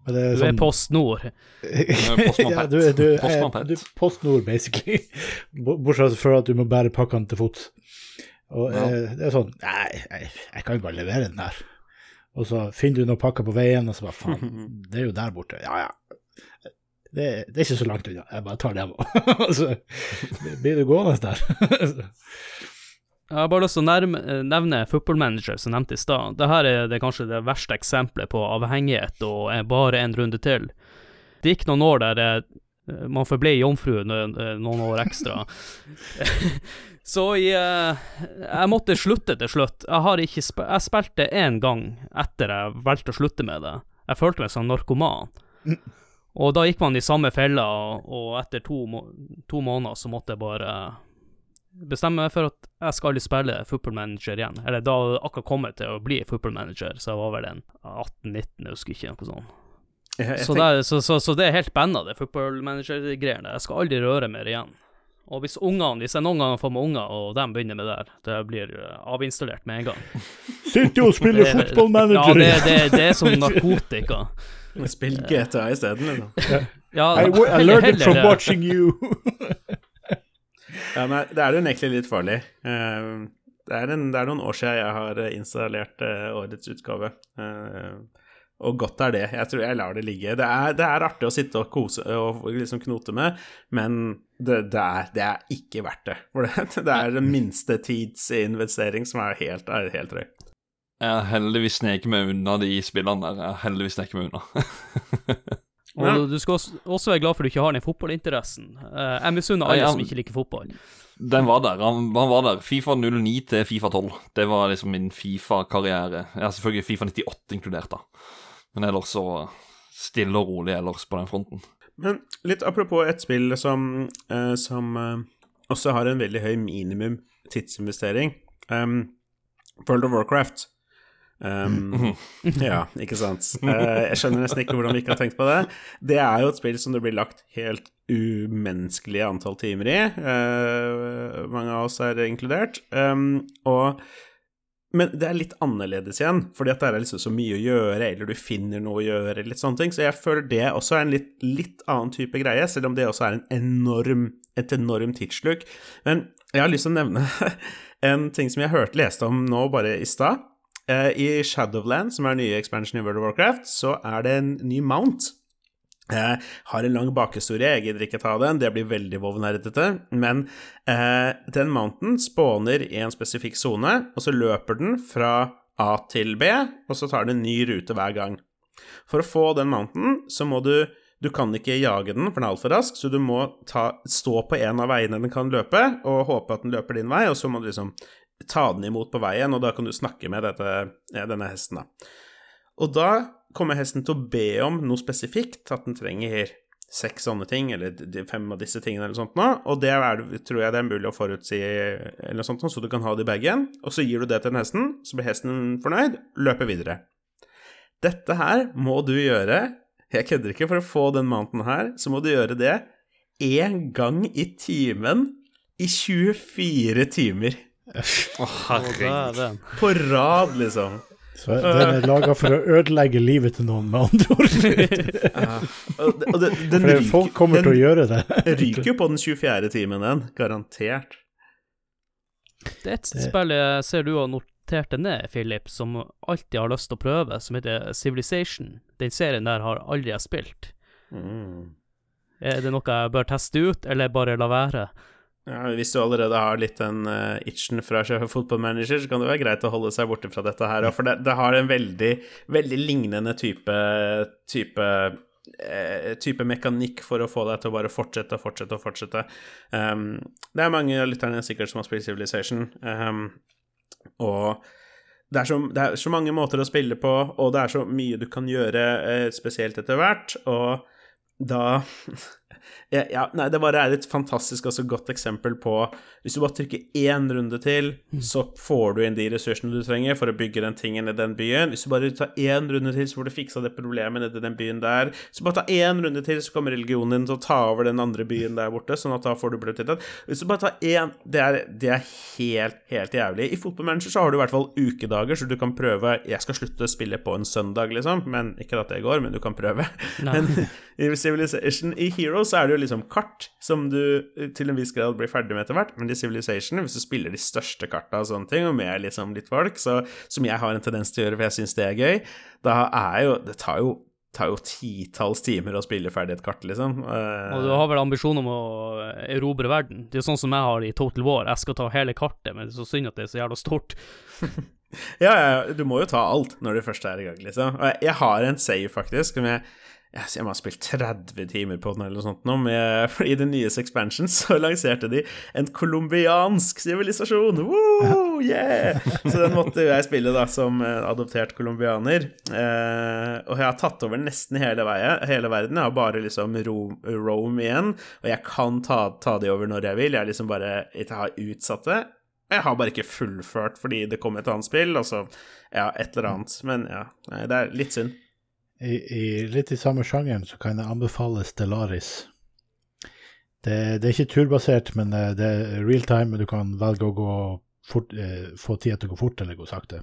Men det Du er Post Nord. Postmann *laughs* ja, Pat. du, er- du, er- du er PostNord, basically. Bortsett fra at du må bære pakkene til fots. Og Ja. eh, det er sånn Nei, jeg, jeg kan jo bare levere den der. Og så finner du noen pakker på veien, og så bare faen, *laughs* det er jo der borte. Ja, ja. Det, det er ikke så langt unna. Jeg bare tar det hjem. *laughs* Og så blir du gående der. Jeg har bare lyst til å nevne Football Manager, som nevnte i stad. Dette er det kanskje det verste eksempelet på avhengighet og bare en runde til. Det gikk noen år der eh, man forble jomfru noen, noen år ekstra. *laughs* Så eh, jeg måtte slutte til slutt. Jeg, har ikke sp jeg spilte én gang etter jeg valgte å slutte med det. Jeg følte meg som narkoman. Og da gikk man i samme fella, og etter to, må to måneder så måtte jeg bare bestemme meg for at jeg skal aldri spille football manager igjen. Eller da hadde jeg akkurat kommet til å bli football manager, så jeg var vel en 18-19, jeg husker ikke, noe sånt. Jeg, jeg Så, det er- så, så, så det er helt banna, det football manager-greiene. Jeg skal aldri røre mer igjen. Og hvis ungene, hvis jeg noen gang får meg unger, og de begynner med det der, det blir eh, avinstallert med en gang. Sitter jo og spiller *laughs* fotballmanager! Ja, det, det, det er som narkotika. *laughs* Spill GTA isteden, liksom. Ja, I, I learned it from det. watching you! *laughs* Ja, men det er jo egentlig litt farlig. Eh, Det er, en, det er noen år siden jeg har installert eh, årets utgave. Og godt er det. Jeg tror jeg lar det ligge. Det er, det er artig å sitte og kose og liksom knote med, men det, det, er, det er ikke verdt det. For det, *laughs* det er den minste tidsinvestering som er helt, er helt drøy. Jeg har heldigvis sneket meg unna de spillene der. Jeg har heldigvis sneket meg unna. *laughs* Og du- du skal også, også være glad for du ikke har den fotballinteressen. Eh, jeg misunner alle Ja, ja. som ikke liker fotball. Den var der. Han, han var der. Fifa 09 til Fifa 12. Det var liksom min Fifa-karriere. Ja, selvfølgelig Fifa 98 inkludert, da. Men ellers så stille og rolig ellers på den fronten. Men litt apropos et spill som, eh, som eh, også har en veldig høy minimum tidsinvestering. Um, World of Warcraft. Um, *laughs* ja, ikke sant. Uh, jeg skjønner nesten ikke hvordan vi ikke har tenkt på det. Det er jo et spill som det blir lagt helt umenneskelige antall timer i. Uh, mange av oss er inkludert. Um, og men det er litt annerledes igjen, fordi at det er liksom så mye å gjøre, eller du finner noe å gjøre, litt sånne ting. Så jeg føler det også er en litt, litt annen type greie, selv om det også er en enorm, et enorm tidssluk. Men jeg har lyst til å nevne *laughs* en ting som jeg hørte leste om nå bare i stad. Eh, I Shadowland, som er nye expansion i World of Warcraft, så er det en ny mount. Jeg har en lang bakhistorie, jeg gidder ikke ta den, det blir veldig vovnerdete. Men eh, den mountain spåner i en spesifikk sone, og så løper den fra A til B, og så tar den en ny rute hver gang. For å få den mountain, så må du Du kan ikke jage den, for den er altfor rask, så du må ta, stå på en av veiene den kan løpe, og håpe at den løper din vei, og så må du liksom ta den imot på veien, og da kan du snakke med dette, denne hesten, da. Og da kommer hesten til å be om noe spesifikt, at den trenger seks sånne ting, eller fem av disse tingene, eller sånt nå, og det er, tror jeg det er mulig å forutsi, eller noe sånt, nå, så du kan ha det i bagen, og så gir du det til den hesten, så blir hesten fornøyd, løper videre. Dette her må du gjøre, jeg kødder ikke, for å få den mounten her, så må du gjøre det én gang i timen i 24 timer. Å, oh, herregud. er. På rad, liksom. Så den er laga for å ødelegge livet til noen, med andre ord. Den For folk kommer til å gjøre det. *laughs* ryker jo på den 24. timen, den. Garantert. Det er et spill jeg ser du har notert det ned, Philip, som alltid har lyst til å prøve, som heter Civilization. Den serien der har aldri jeg spilt. Mm. Er det noe jeg bør teste ut, eller bare la være? Ja, hvis du allerede har litt den uh, itchen fra fotballmanager, så kan det være greit å holde seg borte fra dette her for det, det har en veldig, veldig lignende type type eh, type mekanikk for å få deg til å bare fortsette og fortsette og fortsette. Um, det er mange av lytterne sikkert som har spilt Civilization, um, og det er, så, det er så mange måter å spille på, og det er så mye du kan gjøre, uh, spesielt etter hvert, og da *laughs* ja, ja, nei, det bare er et fantastisk altså godt eksempel på Hvis du bare trykker én runde til, så får du inn de ressursene du trenger for å bygge den tingen i den byen. Hvis du bare tar én runde til, så får du fiksa det problemet nedi den byen der. Så bare ta én runde til, så kommer religionen din til å ta over den andre byen der borte, sånn at da får du bløttiltak. Hvis du bare tar én Det er, det er helt, helt jævlig. I fotballmanager så har du i hvert fall ukedager, så du kan prøve Jeg skal slutte å spille på en søndag, liksom, men ikke at det går, men du kan prøve. Nei. Men *laughs* i Civilization I Heroes er det jo liksom kart som du eh, til en viss grad blir ferdig med etter hvert, men i Civilization, hvis du spiller de største karta og sånne ting, og med liksom litt folk, så, som jeg har en tendens til å gjøre for jeg syns det er gøy, da er jo Det tar jo, tar jo titalls timer å spille ferdig et kart, liksom. Uh... Og du har vel ambisjon om å erobre verden? Det er sånn som jeg har i Total War. Jeg skal ta hele kartet, men det er så synd at det er så jævla stort. *laughs* Ja, ja, du må jo ta alt når du først er i gang, liksom. Og jeg, jeg har en save, faktisk, som jeg jeg må ha spilt 30 timer på den eller noe sånt nå, med, i den nyeste expansion så lanserte de en colombiansk sivilisasjon. Yeah! Så den måtte jeg spille da som eh, adoptert colombianer. Eh, og jeg har tatt over nesten hele, veien, hele verden. Jeg har bare liksom Ro- Rome igjen, og jeg kan ta, ta de over når jeg vil. Jeg liksom bare jeg har utsatt det. Jeg har bare ikke fullført fordi det kom et annet spill, altså ja, et eller annet. Men ja, det er litt synd. I, i, litt i samme sjangeren så kan jeg anbefale Stellaris. Det, det er ikke turbasert, men det, det er real time, du kan velge å gå fort, eh, få tida til å gå fort eller gå sakte.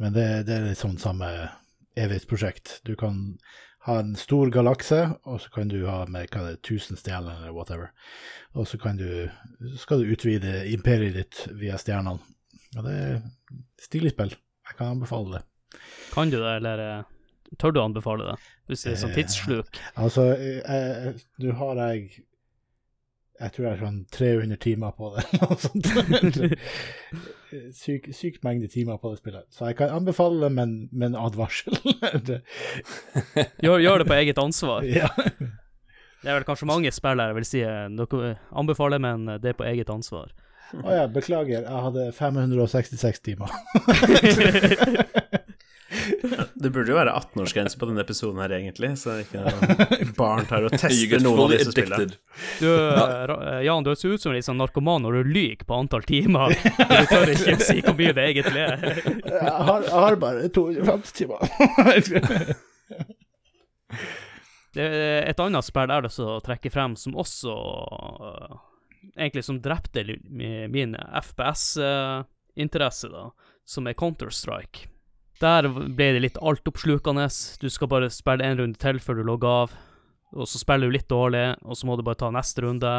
Men det, det er litt sånn samme evighetsprosjekt. Du kan ha en stor galakse, og så kan du ha med hva det er, 1000 stjerner eller whatever. Og så kan du, skal du utvide imperiet ditt via stjernene. Og det er stilig spill. Jeg kan anbefale det. Kan du det, eller eh, tør du anbefale det? Hvis det er sånn Eh, tidssluk? Altså, eh, nå har jeg Jeg tror jeg har sånn 300 timer på det. *laughs* noe sånt. *laughs* Syk, syk mengde timer på det spillet. Så jeg kan anbefale *laughs* det, men med en advarsel. Gjør, gjør det på eget ansvar. ja. Det er vel kanskje mange spillere vil si eh, dere anbefaler, men eh, det er på eget ansvar. Å ja, beklager. Jeg hadde 566 timer. Det burde jo være 18-årsgrense på denne episoden her, egentlig, så ikke *laughs* barn tar og tester noen av disse spillene. Du, eh, eh, Jan, du ser ut som en sånn narkoman når du lyver på antall timer. Du tør ikke si hvor mye det egentlig er. *laughs* Jeg har, jeg har bare 250 timer. *laughs* Det er et annet spill er det som trekker frem, som også øh, Egentlig som drepte min FPS-interesse, da, som er Counter-Strike. Der ble det litt altoppslukende. Du skal bare spille en runde til før du logger av. Og så spiller du litt dårlig, og så må du bare ta neste runde.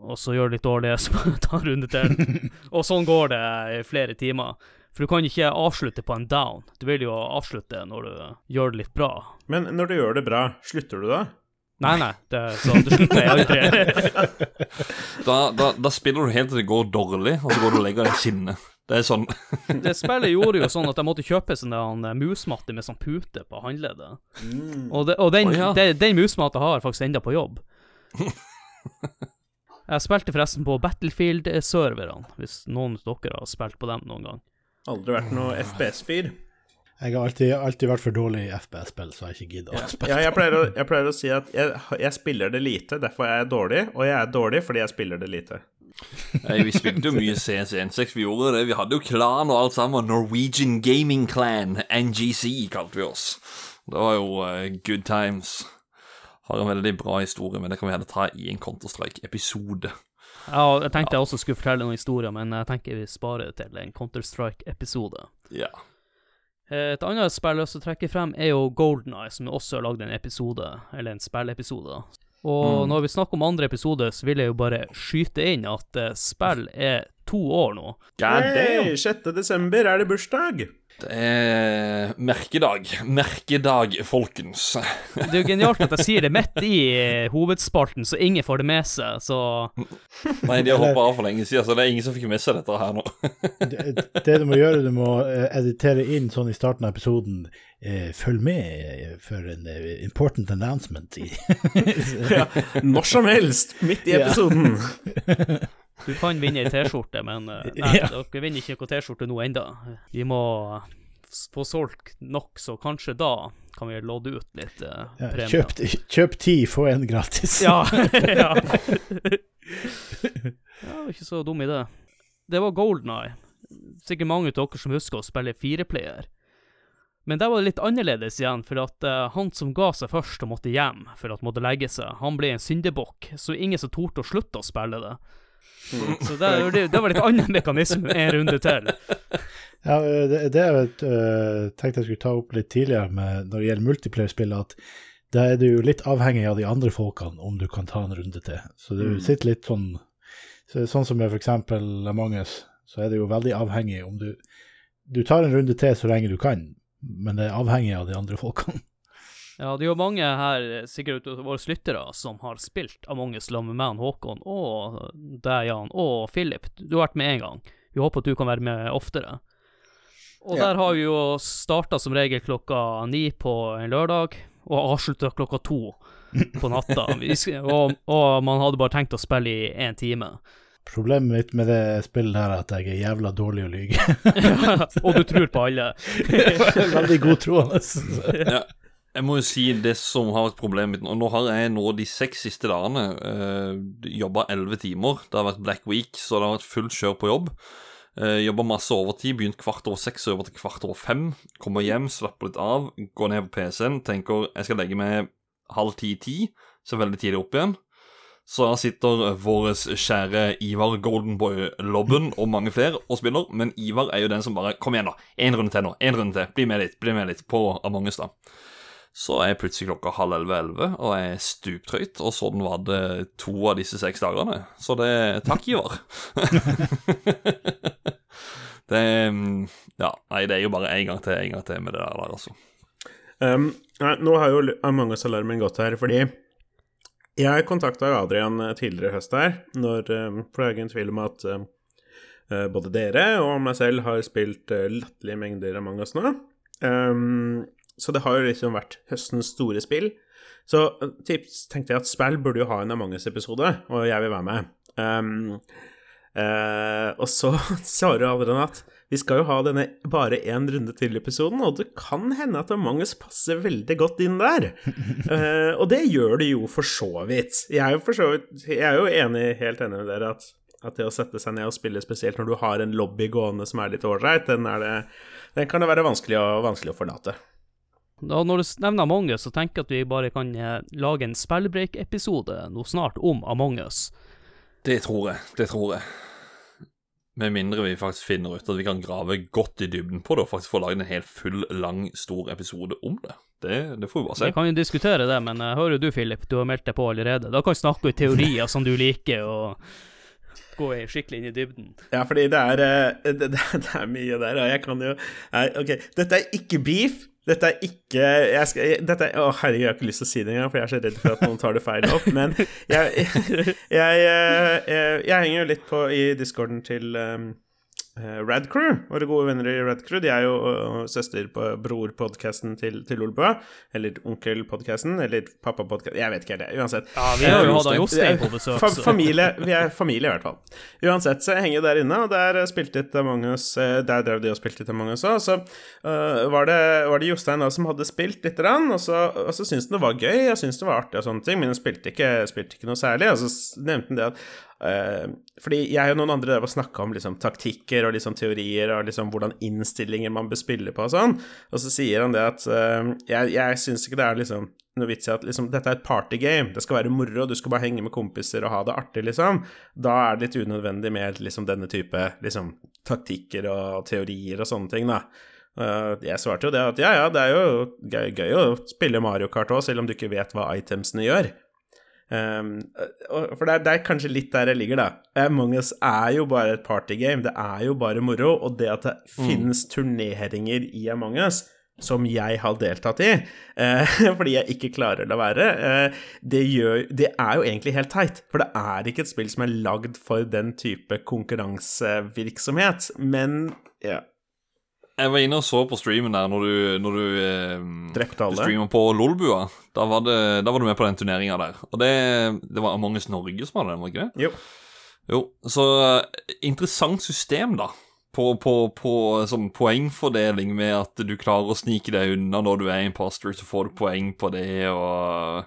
Og så gjør du litt dårlig, *laughs* så må du ta en runde til. *laughs* og sånn går det i flere timer. For du kan ikke avslutte på en down. Du vil jo avslutte når du gjør det litt bra. Men når du gjør det bra, slutter du da? Nei, nei, det, så det slutter *laughs* jeg aldri. Da, da, da spiller du helt til det går dårlig, og så går du og legger deg i skinnet. Det er sånn *laughs* Det spillet gjorde jo sånn at jeg måtte kjøpe sånn en eh, musmatte med sånn pute på håndleddet. Og, det, og den, oh, ja. det- den musmatta har jeg faktisk enda på jobb. *laughs* Jeg spilte forresten på Battlefield-serverne, hvis noen av dere har spilt på dem noen gang. Aldri vært noe FPS-fyr. Jeg har alltid, alltid vært for dårlig i FPS-spill, så jeg har ikke giddet å spille. Ja, jeg, pleier å, jeg pleier å si at jeg, jeg spiller det lite, derfor er jeg dårlig, og jeg er dårlig fordi jeg spiller det lite. Vi spilte jo mye CS16, vi gjorde det. Vi hadde jo klan og alt sammen. Norwegian Gaming Clan, NGC, kalte vi oss. Det var jo uh, good times. Har en veldig bra historie, men det kan vi heller ta i en Counter-Strike-episode. Ja, jeg tenkte jeg også skulle fortelle noen historier, men jeg tenker vi sparer det til en Counter-Strike-episode. Ja. Eh, Et annet spill jeg vil trekke frem, er jo Golden Eye, som også har lagd en episode, eller en spillepisode. Og når vi snakker om andre episode, så vil jeg jo bare skyte inn at eh, spill er to år nå. God damn. Hey, 6. desember er det bursdag! Det er merkedag. Merkedag, folkens. Det er jo genialt at jeg sier det midt i eh, hovedspalten, så ingen får det med seg, så Nei, de har hoppa av for lenge siden, så det er ingen som fikk med seg dette her nå. Det, det du må gjøre, du må eh, editere inn sånn i starten av episoden eh, Følg med eh, for en eh, important announcement. Ja, når som helst, midt i episoden. *laughs* du kan vinne ei T-skjorte, men eh, *laughs* nei, Ja. dere vinner ikke noe T-skjorte nå enda. Vi må få solgt nok, så kanskje da kan vi lodde ut litt eh, Ja, premier. kjøp, kjøp ti, få en gratis. Ja. *laughs* ja. *laughs* ja, ikke så dum idé. Det var Golden Eye. Sikkert mange av dere som husker å spille fireplayer. Men der var det litt annerledes igjen, for at uh, han som ga seg først og måtte hjem for at måtte legge seg, han ble en syndebukk, så ingen som torde å slutte å spille det. Så det, det, det var litt annen mekanisme en runde til. Ja, det, det jeg øh, tenkte jeg skulle ta opp litt tidligere med, når det gjelder multiplayer-spill, at da er du jo litt avhengig av de andre folkene om du kan ta en runde til. Så du Mm. sitter litt sånn så, Sånn som med f.eks. Among us, så er det jo veldig avhengig om du Du tar en runde til så lenge du kan, men det er avhengig av de andre folkene. Ja, det er jo mange her, sikkert ut av våre lyttere, som har spilt Among us sammen med meg, Håkon, og deg, Jan, og Philip. Du har vært med én gang. Vi håper at du kan være med oftere. Og Ja. der har vi jo starta som regel klokka ni på en lørdag, og avslutta klokka to på natta. *laughs* Og, og man hadde bare tenkt å spille i én time. Problemet mitt med det spillet her er at jeg er jævla dårlig å lyge. *laughs* og du tror på alle. *laughs* Veldig godtroende. Ja. Jeg må jo si det som har vært problemet mitt nå. Nå har jeg nå de seks siste dagene uh, jobba elleve timer. Det har vært Black Week, så det har vært fullt kjør på jobb. Uh, jobba masse overtid, begynt kvart over seks og jobba til kvart over fem. Kommer hjem, slapper litt av, går ned på PC-en, tenker jeg skal legge meg halv ti-ti, så veldig tidlig opp igjen. Så her sitter vår kjære Ivar Goldenboy Lobben og mange flere og spiller, men Ivar er jo den som bare Kom igjen, da. Én runde til nå. Én runde til. Bli med litt. Bli med litt på Among us, da. Så er plutselig klokka halv elleve-elleve, og jeg er stuptrøyt, og sånn var det to av disse seks dagene. Så det Takk, Ivar. *laughs* det Ja, nei, det er jo bare en gang til, en gang til med det der, altså. Um, nå har jo Among us-alarmen gått her, fordi jeg kontakta Adrian eh, tidligere i høst her, når, um, for det er ingen tvil om at um, både dere og meg selv har spilt uh, latterlige mengder Among us nå. Um, så det har jo liksom vært høstens store spill. Så uh, tips tenkte jeg at spill burde jo ha en Among us-episode, og jeg vil være med. Um, uh, og så *laughs* svarer Adrian at vi skal jo ha denne bare én runde til-episoden, og det kan hende at Among us passer veldig godt inn der. Uh, *laughs* og det gjør det jo for så vidt. Jeg er jo for så vidt Jeg er jo enig, helt enig med dere at, at det å sette seg ned og spille, spesielt når du har en lobby gående som er litt ålreit, den, den kan det være vanskelig å, vanskelig å forlate. Da når du nevner Among us, så tenker jeg at vi bare kan eh, lage en spillbreak-episode nå snart om Among us. Det tror jeg. Det tror jeg. Med mindre vi faktisk finner ut at vi kan grave godt i dybden på det og faktisk få lagd en helt full, lang, stor episode om det. Det, det får vi bare se. Vi kan jo diskutere det, men uh, hører du, Philip, du har meldt deg på allerede. Da kan vi snakke om teorier som du liker, og gå skikkelig inn i dybden. Ja, fordi det er, uh, *laughs* det, det, det er mye der, og jeg kan jo uh, Ok, dette er ikke beef. Dette er ikke jeg skal, dette Å, herregud, jeg har ikke lyst til å si det engang, for jeg er så redd for at noen tar det feil opp. Men jeg, *laughs* jeg, jeg, jeg, jeg henger jo litt på i discorden til um, eh, Radcrew, våre gode venner i Radcrew. De er jo uh, søster på brorpodkasten til, til Olbø. Eller onkelpodkasten, eller pappapodkasten Jeg vet ikke helt det. Uansett. Ja, vi har jo Eh, hatt Jostein på besøk, Fa så familie, vi er familie i hvert fall. Uansett, så jeg henger der inne, og der spilte litt Among us eh, Der drev de og spilte litt Among us òg. Så uh, var, det, var det Jostein da som hadde spilt lite grann, og så, og så syntes han det var gøy, og syntes det var artig og sånne ting, men han spilte ikke, spilte ikke noe særlig. Og så nevnte han det at eh, fordi jeg og noen andre der snakka om liksom, taktikker og liksom, teorier og liksom, hvordan innstillinger man bør spille på og sånn, og så sier han det at uh, jeg, jeg syns ikke det er liksom noe vits i at liksom, dette er et partygame, det skal være moro, du skal bare henge med kompiser og ha det artig, liksom. Da er det litt unødvendig med liksom, denne type liksom, taktikker og teorier og sånne ting, da. Uh, jeg svarte jo det at ja, ja, det er jo gøy, gøy å spille Mario Kart òg, selv om du ikke vet hva itemsene gjør. Um, for det er, det er kanskje litt der jeg ligger, da. Among us er jo bare et partygame. Det er jo bare moro. Og det at det finnes turneringer i Among us, som jeg har deltatt i, eh, *laughs* fordi jeg ikke klarer det å være, eh, det, gjør, det er jo egentlig helt teit. For det er ikke et spill som er lagd for den type konkurransevirksomhet. Men ja, Jeg var inne og så på streamen der når du, når du, eh, du streamer på Lolbua. Da var, det, da var du med på den turneringa der. Og det, det var Among us Norge som hadde den, var det ikke det? Jo. Jo, så eh, interessant system, da. På, på, på sånn poengfordeling med at du klarer å snike deg unna når du er imposter, så får du poeng på det, og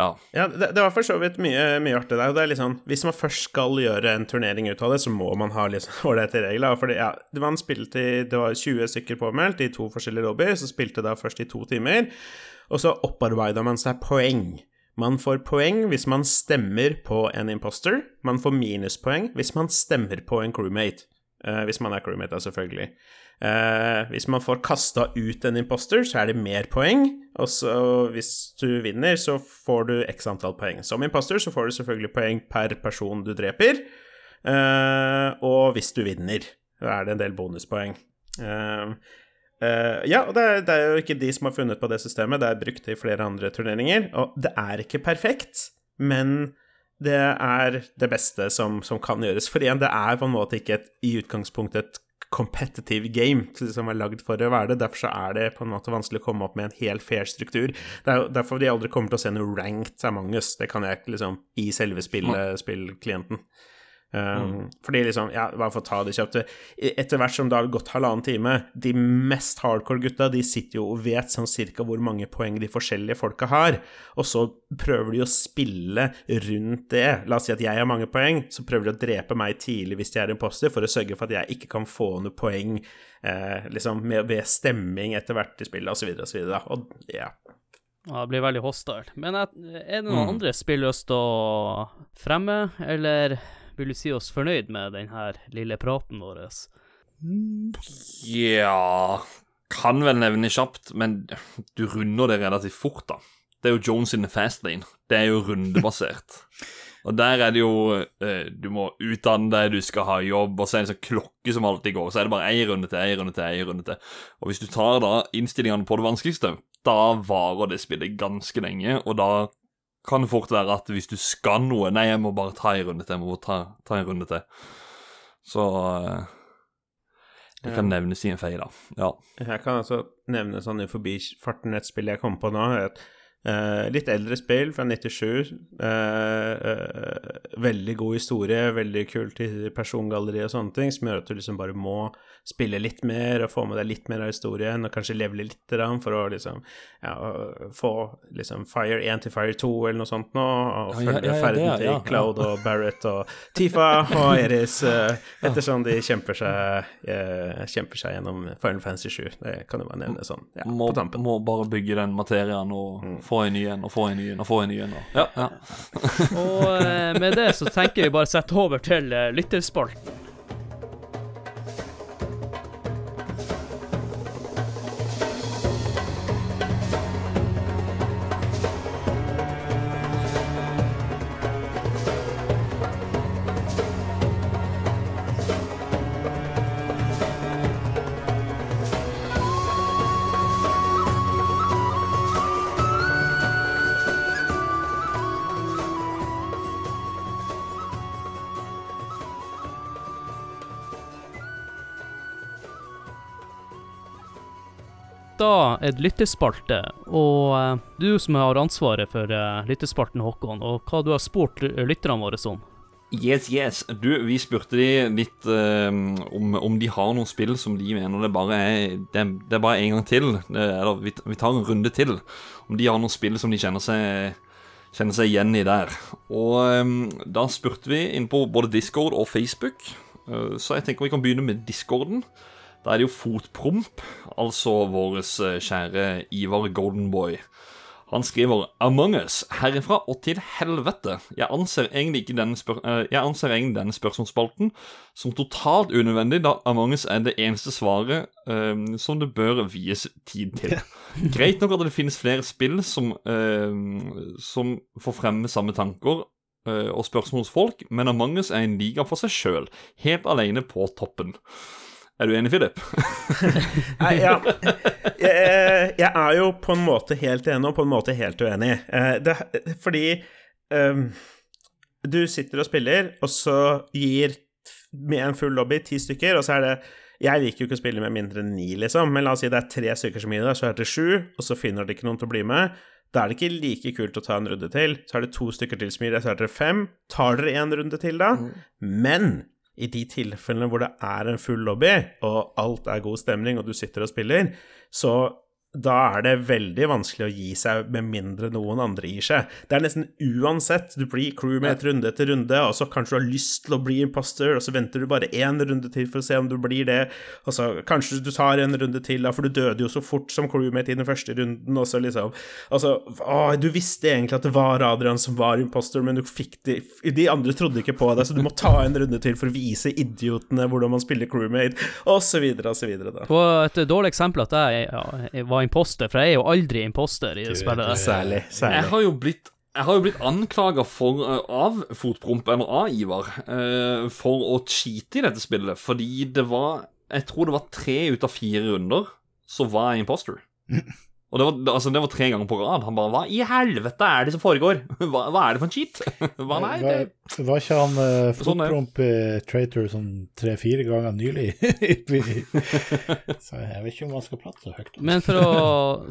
Ja. Ja, det, det var for så vidt mye, mye artig der. Og det er liksom, hvis man først skal gjøre en turnering ut av det, så må man ha liksom *laughs* ålreite regler. For det, ja, man spilte i Det var 20 stykker påmeldt i to forskjellige lobbyer, så spilte da først i to timer. Og så opparbeida man seg poeng. Man får poeng hvis man stemmer på en imposter. Man får minuspoeng hvis man stemmer på en crewmate. Uh, hvis man er crewmate, da, selvfølgelig. Eh, hvis man får kasta ut en imposter, så er det mer poeng. Og så hvis du vinner, så får du x antall poeng. Som imposter så får du selvfølgelig poeng per person du dreper. Eh, og hvis du vinner, så er det en del bonuspoeng. Eh, eh, ja, og det er, det er jo ikke de som har funnet på det systemet, det er brukt i flere andre turneringer. Og det er ikke perfekt, men det er det beste som, som kan gjøres. For igjen, det er på en måte ikke et, i utgangspunktet et competitive game som er lagd for å være det. Derfor så er det på en måte vanskelig å komme opp med en helt fair struktur. Det er derfor de aldri kommer til å se noe ranked Among us. Det kan jeg ikke liksom i selve spillklienten. spillklienten. Um, Fordi liksom, ja, bare for å ta det kjapt Etter hvert som det har gått halvannen time, de mest hardcore gutta de sitter jo og vet sånn cirka hvor mange poeng de forskjellige folka har, og så prøver de å spille rundt det. La oss si at jeg har mange poeng, så prøver de å drepe meg tidlig hvis jeg er imposter, for å sørge for at jeg ikke kan få noe poeng eh, liksom med, ved stemming etter hvert i spillet, osv., osv. Og ja. Ja, det blir veldig hostile. Men er det noen andre spill lyst til å fremme, eller vil du si oss fornøyd med denne lille praten vår? Ja Kan vel nevne kjapt, men du runder det relativt fort, da. Det er jo Jones in the fast lane. Det er jo rundebasert. *laughs* Og der er det jo eh, Du må utdanne deg, du skal ha jobb, og så er det en sånn klokke som alltid går. Så er det bare én runde til, én runde til, én runde til. Og hvis du tar da innstillingene på det vanskeligste, da varer det spillet ganske lenge, og da kan det fort være at hvis du skal noe Nei, jeg må bare ta en runde til, jeg må ta, ta en runde til. Så eh, Det kan nevnes i en fei, da. Ja. Jeg kan altså nevne sånn i forbifarten et spill jeg kom på nå. Et eh, litt eldre spill fra 97. Uh, uh, veldig god historie, veldig kult persongalleri og sånne ting, som gjør at du liksom bare må spille litt mer og få med deg litt mer av historien, og kanskje levele litt for å liksom ja, få liksom Fire 1 til Fire 2 eller noe sånt nå, og Ja, følge ja, ja, ferden til. Cloud og Barrett og Tifa og Eris eh, ettersom de kjemper seg, eh, kjemper seg gjennom Final Fantasy 7. Det kan jo bare nevne sånn ja, Må, på tampen. må bare bygge den materien og få en ny en og få en ny en og få en ny en. Og, ja, ja. Og eh, med det så tenker vi bare sette over til eh, lytterspalten. Da lyttespalte. og eh, du som har ansvaret for lyttespalten, Håkon, og hva du har spurt lytterne våre om. Yes, yes. Du, vi spurte de litt eh, om, om de har noen spill som de mener det bare er Det, det er bare en gang til. Det, eller vi, vi tar en runde til. Om de har noen spill som de kjenner seg Kjenner seg igjen i der. Og eh, da spurte vi inn på både Discord og Facebook. Eh, så jeg tenker vi kan begynne med Discorden. Da er det jo Fotpromp, altså vår kjære Ivar Goldenboy. Han skriver Among us, herifra og til helvete. Jeg anser egentlig, ikke denne, spør eh, jeg anser egentlig denne spørsmålsspalten som totalt unødvendig, da Among us er det eneste svaret eh, som det bør vies tid til. *laughs* Greit nok at det finnes flere spill som, eh, som får fremme samme tanker uh, og spørsmål hos folk, men Among us er en liga for seg sjøl, helt alene på toppen. Er du enig, Philip? *laughs* Nei, ja. jeg, jeg er jo på en måte helt enig og på en måte helt uenig. Eh, Det, fordi um, du sitter og spiller, og så gir med en full lobby ti stykker, og så er det Jeg liker jo ikke å spille med mindre enn ni, liksom, men la oss si det er tre stykker som gir det, så er det sju, og så finner de ikke noen til å bli med. Da er det ikke like kult å ta en runde til. Så er det to stykker til som gir det, så er det fem. Tar dere en runde til, da? Men i de tilfellene hvor det er en full lobby, og alt er god stemning, og du sitter og spiller, så da er det veldig vanskelig å gi seg med mindre noen andre gir seg. Det er nesten uansett. Du blir crewmate runde etter runde, og så kanskje du har lyst til å bli imposter, og så venter du bare én runde til for å se om du blir det, og så kanskje du tar en runde til, da, for du døde jo så fort som crewmate i den første runden, og så liksom Altså, å, du visste egentlig at det var Adrian som var imposter, men du fikk det De andre trodde ikke på deg, så du må ta en runde til for å vise idiotene hvordan man spiller crewmate, og så videre og så videre, da. Et dårlig eksempel at jeg, ja, jeg var imposter, for jeg er jo aldri imposter i det spillet. Særlig. Jeg har jo blitt jeg har jo blitt anklaga av Fotpromp, eller av Ivar, eh, for å cheate i dette spillet. Fordi det var Jeg tror det var tre ut av fire runder så var jeg imposter. *laughs* Og det var, altså, det var tre ganger på rad. Han bare Hva i helvete er det som foregår? *laughs* Hva, hva er det for en cheat? *laughs* Hva, nei, det Var, var ikke han uh, Sånn er fotpromp uh, traitor sånn tre-fire ganger nylig? *laughs* så jeg vet ikke om han skal prate så høyt. Men for å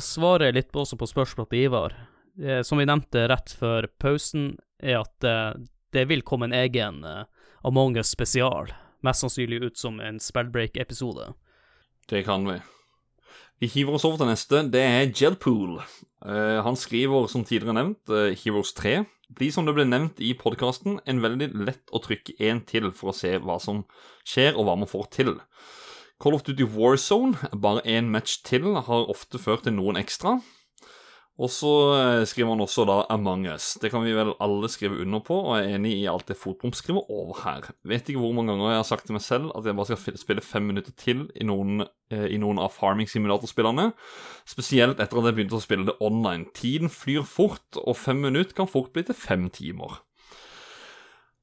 svare litt på, også på spørsmålet til Ivar, eh, som vi nevnte rett før pausen, er at eh, det vil komme en egen eh, Among us spesial, mest sannsynlig ut som en Spellbreak-episode. Det kan vi. Vi hiver oss over til neste. Det er Jedpool. Uh, han skriver, som tidligere nevnt, uh, Heroes 3. Blir som det ble nevnt i podkasten, en veldig lett å trykke én til for å se hva som skjer, og hva man får til. Call of Duty Warzone, bare én match til, har ofte ført til noen ekstra. Og så eh, skriver han også da Among us. Det kan vi vel alle skrive under på, og jeg er enig i alt det Fotbom skriver over her. Vet ikke hvor mange ganger jeg har sagt til meg selv at jeg bare skal spille fem minutter til i noen, eh, i noen av Farming Simulator-spillene. Spesielt etter at jeg begynte å spille det online. Tiden flyr fort, og fem minutter kan fort bli til fem timer.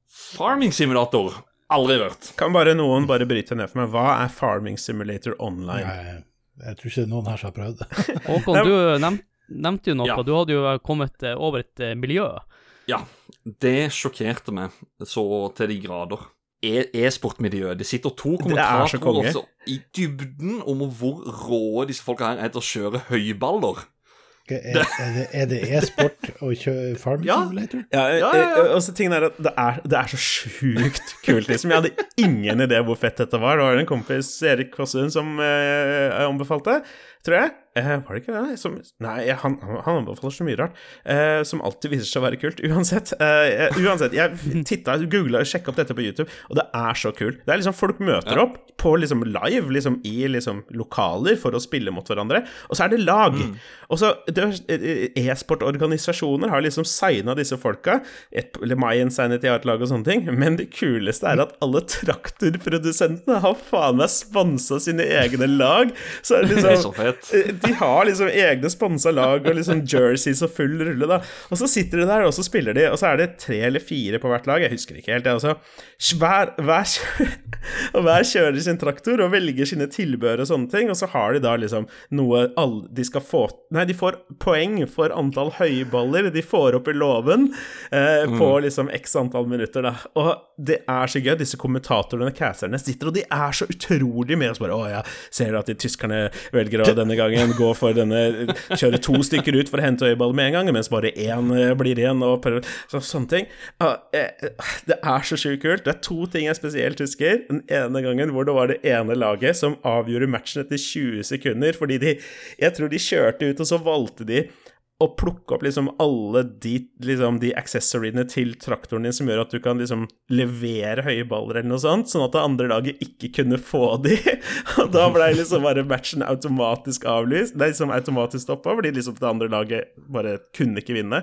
Farming Simulator aldri hørt. Kan bare noen bare bryte ned for meg, hva er Farming Simulator Online? Nei, jeg tror ikke noen her som har prøvd det. Håkon, du nevn, nevnte jo noe. Ja. Du hadde jo kommet eh, over et eh, miljø. Ja, det sjokkerte meg så til de grader. E- E-sportmiljøet. Det sitter to er kommentatorer altså, i dybden om hvor rå disse folka her er til å kjøre høyballer. Er, er det- det e-sport å kjøre Farm Ja. Simulator? Ja, Ja, ja, ja. og så tingen er at det er, det er så sjukt kult, liksom. Jeg hadde ingen idé hvor fett dette var. Det var en kompis, Erik Kvassund, som eh, anbefalte, tror jeg. Eh, var det ikke det? Som, nei, han, han anbefaler så mye rart. Eh, som alltid viser seg å være kult. *laughs* Uansett. Eh, uansett jeg titta, googla og sjekka opp dette på YouTube, og det er så kult. Det er liksom Folk møter opp på liksom live liksom i liksom lokaler for å spille mot hverandre, og så er det lag. Og så eh, E-sportorganisasjoner har liksom signa disse folka. Et, eller My Insanity har et lag og sånne ting. Men det kuleste er at alle traktorprodusentene har faen meg sponsa sine egne lag. Så er det *laughs* liksom fett. Eh, De har liksom egne sponsa lag og liksom jerseys og full rulle, da. Og så sitter de der, og så spiller de, og så er det tre eller fire på hvert lag. Jeg husker ikke helt, jeg også. Hver, hver, *laughs* og hver kjører sin traktor og velger sine tilbehør og sånne ting, og så har de da liksom noe alle de skal få Nei, de får poeng for antall høyballer de får opp i låven eh, på liksom x antall minutter, da. Og det er så gøy. Disse kommentatorene, casterne, sitter, og de er så utrolig med. oss bare Å ja, ser du at de tyskerne velger å denne gangen gå for denne Kjøre to stykker ut for å hente øyeball med en gang, mens bare én eh, blir igjen, og prøver så, Sånne ting. Eh, det er så sjukt kult. Det er to ting jeg spesielt husker. Den ene gangen hvor det var det ene laget som avgjorde matchen etter 20 sekunder, fordi de Jeg tror de kjørte ut, og så valgte de å plukke opp liksom alle de, liksom de accessoriene til traktoren din som gjør at du kan liksom levere høye baller eller noe sånt, sånn at det andre laget ikke kunne få de. *laughs* Og da ble liksom bare matchen automatisk avlyst. Det er liksom automatisk stoppa, fordi liksom det andre laget bare kunne ikke vinne.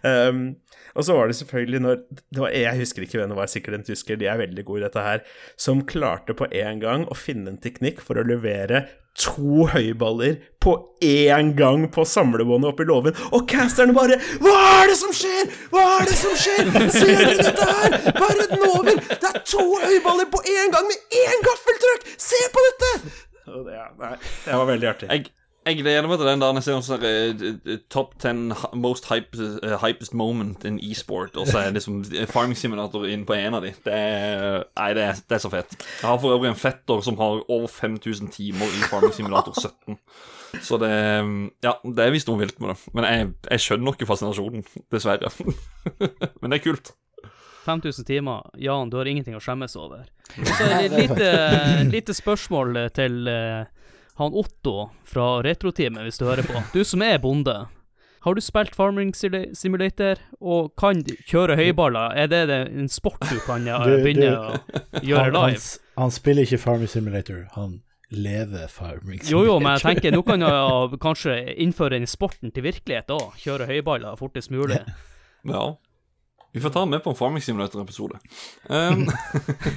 Um, og så var det selvfølgelig når det var, Jeg husker ikke hvem det var, sikkert en tysker, de er veldig gode i dette her, som klarte på en gang å finne en teknikk for å levere to høyballer på én gang på samlebåndet oppi låven, og casterne bare Hva er det som skjer?! Hva er det som skjer?! Ser dere dette her?! Verden over! Det er to høyballer på én gang med én gaffeltrøkk! Se på dette! Det, ja, nei, det var veldig artig. Jeg, jeg gleder meg til den der jeg ser sånn eh, Top 10 most hype, uh, hypest moment in e-sport, og så er det liksom Farming Simulator inn på en av de. Det er, nei, det er, det er så fett. Jeg har for øvrig en fetter som har over 5000 timer i Farming Simulator 17. Så det Ja, det er visst noe vilt med det. Men jeg, jeg skjønner ikke fascinasjonen, dessverre. *laughs* Men det er kult. 5000 timer, Jan, du har ingenting å skjemmes over. *laughs* Så et lite, lite spørsmål til eh, han Otto fra Retroteamet, hvis du hører på. Du som er bonde. Har du spilt Farming Simulator og kan kjøre høyballer? Er det det- en sport du kan eh, Du- begynne du- å gjøre Han, han, live? s- han spiller ikke Farming Simulator, han lever Farming Simulator. Jo, jo, men jeg tenker nå kan jeg *laughs* kanskje innføre den sporten til virkelighet òg. Kjøre høyballer fortest mulig. Ja. Vi får ta den med på en Farming Simulator-episode. Um,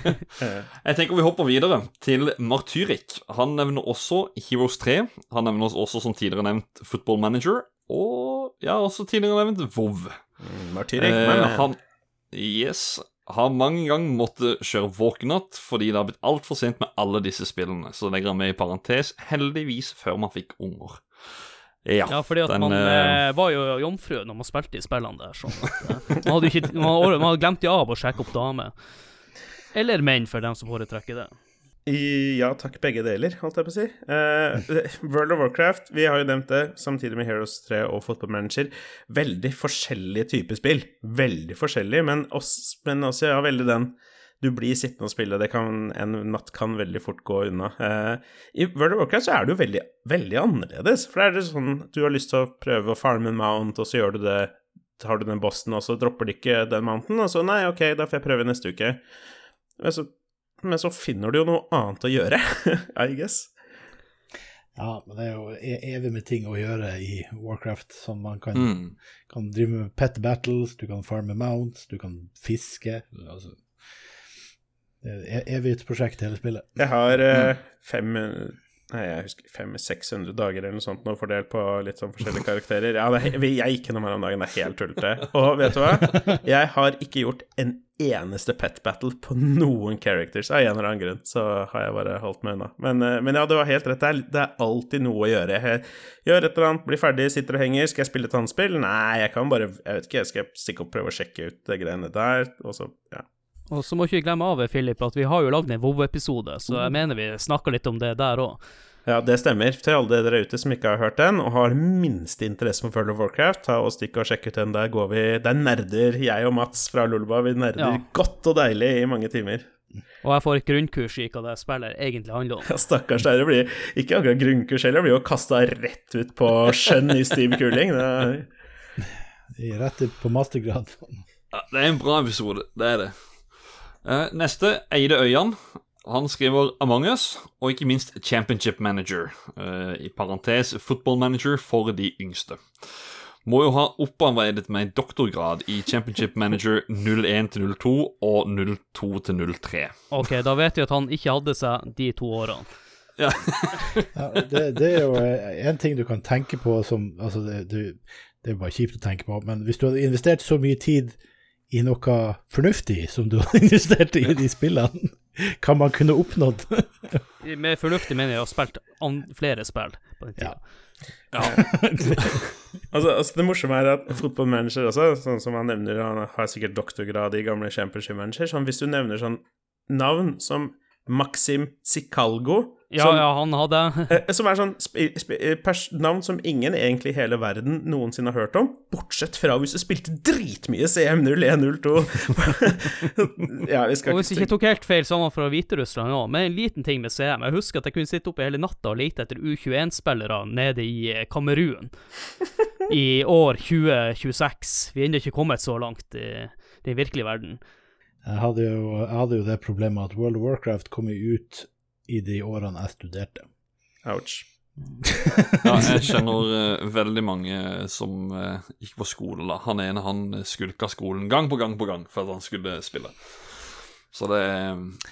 *laughs* jeg tenker vi hopper videre til Martyrik. Han nevner også Heroes 3. Han nevner også, som tidligere nevnt, Football Manager. Og ja, også tidligere nevnt WoW. Martyrik, uh, han Yes. Har mange ganger måttet kjøre våkenatt fordi det har blitt altfor sent med alle disse spillene. Så legger han med i parentes 'heldigvis før man fikk unger'. Ja, Ja, fordi at den, man eh, eh, var jo jomfru når man spilte i spillene der. Sånn at, man hadde ikke Man, hadde- man hadde glemt jo av å sjekke opp damer. Eller menn, for dem som foretrekker det. I, ja takk, begge deler, holdt jeg på å si. Uh, World of Warcraft, vi har jo nevnt det, samtidig med Heroes 3 og Football Manager. Veldig forskjellige typer spill. Veldig forskjellige, men, også, men også ja, veldig den du blir sittende og spille, det kan, en natt kan veldig fort gå unna. Eh, I World of Warcraft så er det jo veldig, veldig annerledes, for det er det sånn du har lyst til å prøve å farme en mount, og så gjør du det har du den bossen, og så dropper de ikke den mounten, og så nei, ok, da får jeg prøve neste uke. Men så, men så finner du jo noe annet å gjøre, *laughs* I guess. Ja, men det er jo e- evig med ting å gjøre i Warcraft, som man kan, mm. kan drive med pet battles, du kan farme mounts, du kan fiske. Altså, det er et evighetsprosjekt, hele spillet. Jeg har eh, fem Nei, jeg husker 500-600 dager eller noe sånt nå fordelt på litt sånn forskjellige karakterer. Ja, det jeg gikk gjennom her om dagen, det er helt tullete. Og vet du hva? Jeg har ikke gjort en eneste pet battle på noen characters av en eller annen grunn. Så har jeg bare holdt meg unna. Men, eh, men ja, du har helt rett. Det er, det er alltid noe å gjøre. Jeg gjør et eller annet, blir ferdig, sitter og henger. Skal jeg spille et annet spill? Nei, jeg kan bare Jeg vet ikke, jeg skal stikke opp og prøve å sjekke ut de greiene der, og så Ja. Og så må ikke vi glemme av, Philip, at vi har jo lagd en WoW-episode, så jeg mener vi snakker litt om det der òg. Ja, det stemmer. Til alle dere ute som ikke har hørt den, og har minste interesse for World of Warcraft, ta og stikk og sjekk ut den. Der går vi Der nerder jeg og Mats fra Lolba. Vi nerder Ja. godt og deilig i mange timer. Og jeg får et grunnkurs i hva det spillet egentlig handler om. Ja, stakkars dere blir ikke akkurat grunnkurs heller, blir jo kasta rett ut på skjønn i stiv kuling. Det er rett ut på mastergrad. Ja, det er en bra episode, det er det. Eh, neste, Eide Øyan. Han skriver Among us, og ikke minst Championship Manager. eh, I parentes Football Manager for de yngste. Må jo ha opparbeidet meg doktorgrad i Championship Manager 01-02 og 02-03. Ok, da vet vi at han ikke hadde seg de to årene. Ja, *laughs* det, det er jo en ting du kan tenke på som altså det, det, det er bare kjipt å tenke på, men hvis du hadde investert så mye tid i noe fornuftig som du *laughs* har investert i de *laughs* spillene, kan man kunne oppnådd. Med fornuftig mener jeg å ha spilt an flere spill på den tida. *laughs* Altså, altså Det morsomme er at fotballmanager også, sånn som han nevner, han har sikkert doktorgrad i gamle Championship Manager, sånn hvis du nevner sånn navn som Maxim Zikalgo Ja, som, ja, han hadde eh, som er sånn sp sp pers navn som ingen egentlig i hele verden noensinne har hørt om, bortsett fra hvis du spilte dritmye CM0102. *laughs* ja, vi skal Og hvis jeg ikke tok helt feil, så var han fra Hviterussland òg. Men en liten ting med CM. Jeg husker at jeg kunne sitte oppe hele natta og lete etter U21-spillere nede i eh, Kamerun *laughs* i år 2026. Vi er ennå ikke kommet så langt i den virkelige verden. Jeg hadde, jo, jeg hadde jo det problemet at World of Warcraft kom jo ut i de årene jeg studerte. Ouch. Ja, jeg kjenner uh, veldig mange som uh, gikk på skole da. Han ene han skulka skolen gang på gang på gang for at han skulle spille. Så det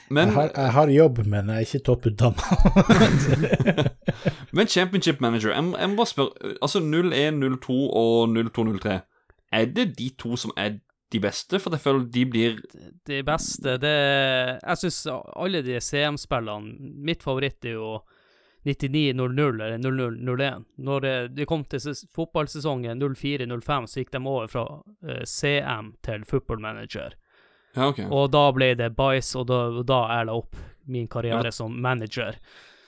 Men, Jeg har, jeg har jobb, men jeg er ikke topputdanna. *laughs* men Championship Manager, jeg, jeg må bare spørre Altså 01, 02 og 02, 03, er det de to som er de beste? For jeg føler de blir De beste, det Jeg syns alle de CM-spillene Mitt favoritt er jo 99-00 eller 00-01. Når det, de kom til ses- fotballsesongen 04-05, så gikk de over fra eh, CM til Football Manager. Ja, okay. Og da ble det bæsj, og da, da er det opp min karriere som manager.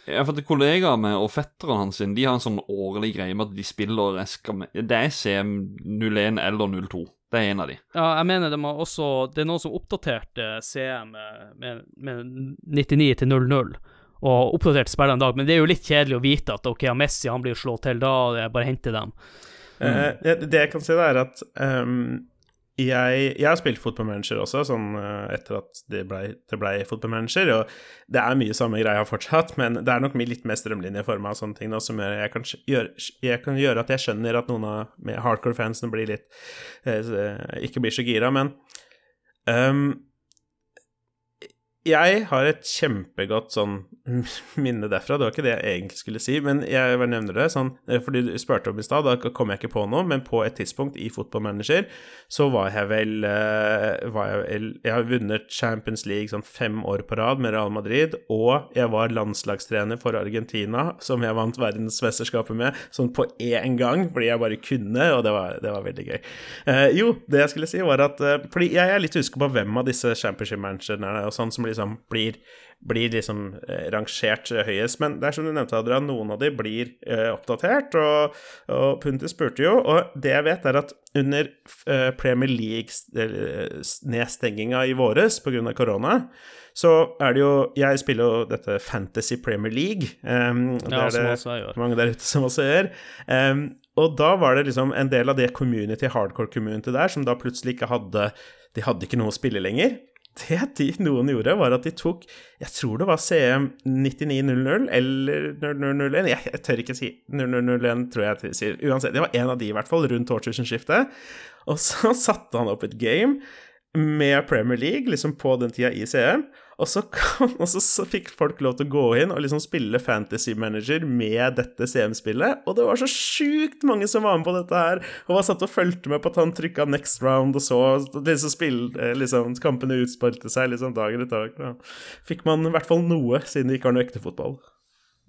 Jeg for kollegaer med, og fetteren hans de har en sånn årlig greie med at de spiller og resker med, Det er CM01 eller 02. Det er en av de. Ja, jeg mener de har også Det er noen som oppdaterte CM med, med, med 99 til 00, og oppdaterte spillerne en dag, men det er jo litt kjedelig å vite at ok, Messi han blir slått til, da og bare henter dem. dem. Eh, det, det jeg kan si, det er at ehm, jeg, jeg har spilt fotballmanager også, sånn eh, etter at det ble, det ble fotballmanager. Og det er mye samme greia fortsatt, men det er nok litt mer strømlinjeforma sånne ting da, som gjør, jeg, kan gjøre, jeg kan gjøre at jeg skjønner at noen av hardcore-fansene blir litt eh, ikke blir så gira, men ehm, jeg har et kjempegodt sånn *laughs* minne derfra. Det var ikke det jeg egentlig skulle si, men jeg bare nevner det. Sånn, eh, fordi du spurte om i stad, da kom jeg ikke på noe, men på et tidspunkt i fotballmanager så var jeg vel eh, var jeg, jeg har vunnet Champions League sånn fem år på rad med Real Madrid, og jeg var landslagstrener for Argentina, som jeg vant verdensmesterskapet med, sånn på én gang, fordi jeg bare kunne, og det var, det var veldig gøy. Eh, jo, det jeg skulle si, var at eh, Fordi jeg er litt usikker på hvem av disse championship-managerne og sånn som liksom blir, blir liksom eh, rangert eh, høyest. Men det er som du nevnte, Adrian, noen av de blir eh, oppdatert, og, og Punti spurte jo, og det jeg vet, er at under eh, Premier League-nedstenginga i våres pga. korona, så er det jo Jeg spiller jo dette Fantasy Premier League. Um, det Ja, er det også mange der ute som også gjør. Um, og da var det liksom en del av det community, hardcore community der, som da plutselig ikke hadde De hadde ikke noe å spille lenger. Det de noen gjorde, var at de tok Jeg tror det var CM 9900 eller 0001. Jeg, jeg tør ikke si 0001, tror jeg jeg sier. Uansett, det var en av de, i hvert fall, rundt årtusenskiftet. Og så *laughs* satte han opp et game med Premier League, liksom på den tida i CM. Og så, kom, *laughs* og så, så fikk folk lov til å gå inn og liksom spille Fantasy Manager med dette CM-spillet. Og det var så sjukt mange som var med på dette her, og var satt og fulgte med på at han trykka next round, og så liksom spill, eh, liksom, kampene utspilte seg liksom dagen etter dag. Da fikk man i hvert fall noe, siden det ikke var noe ekte fotball.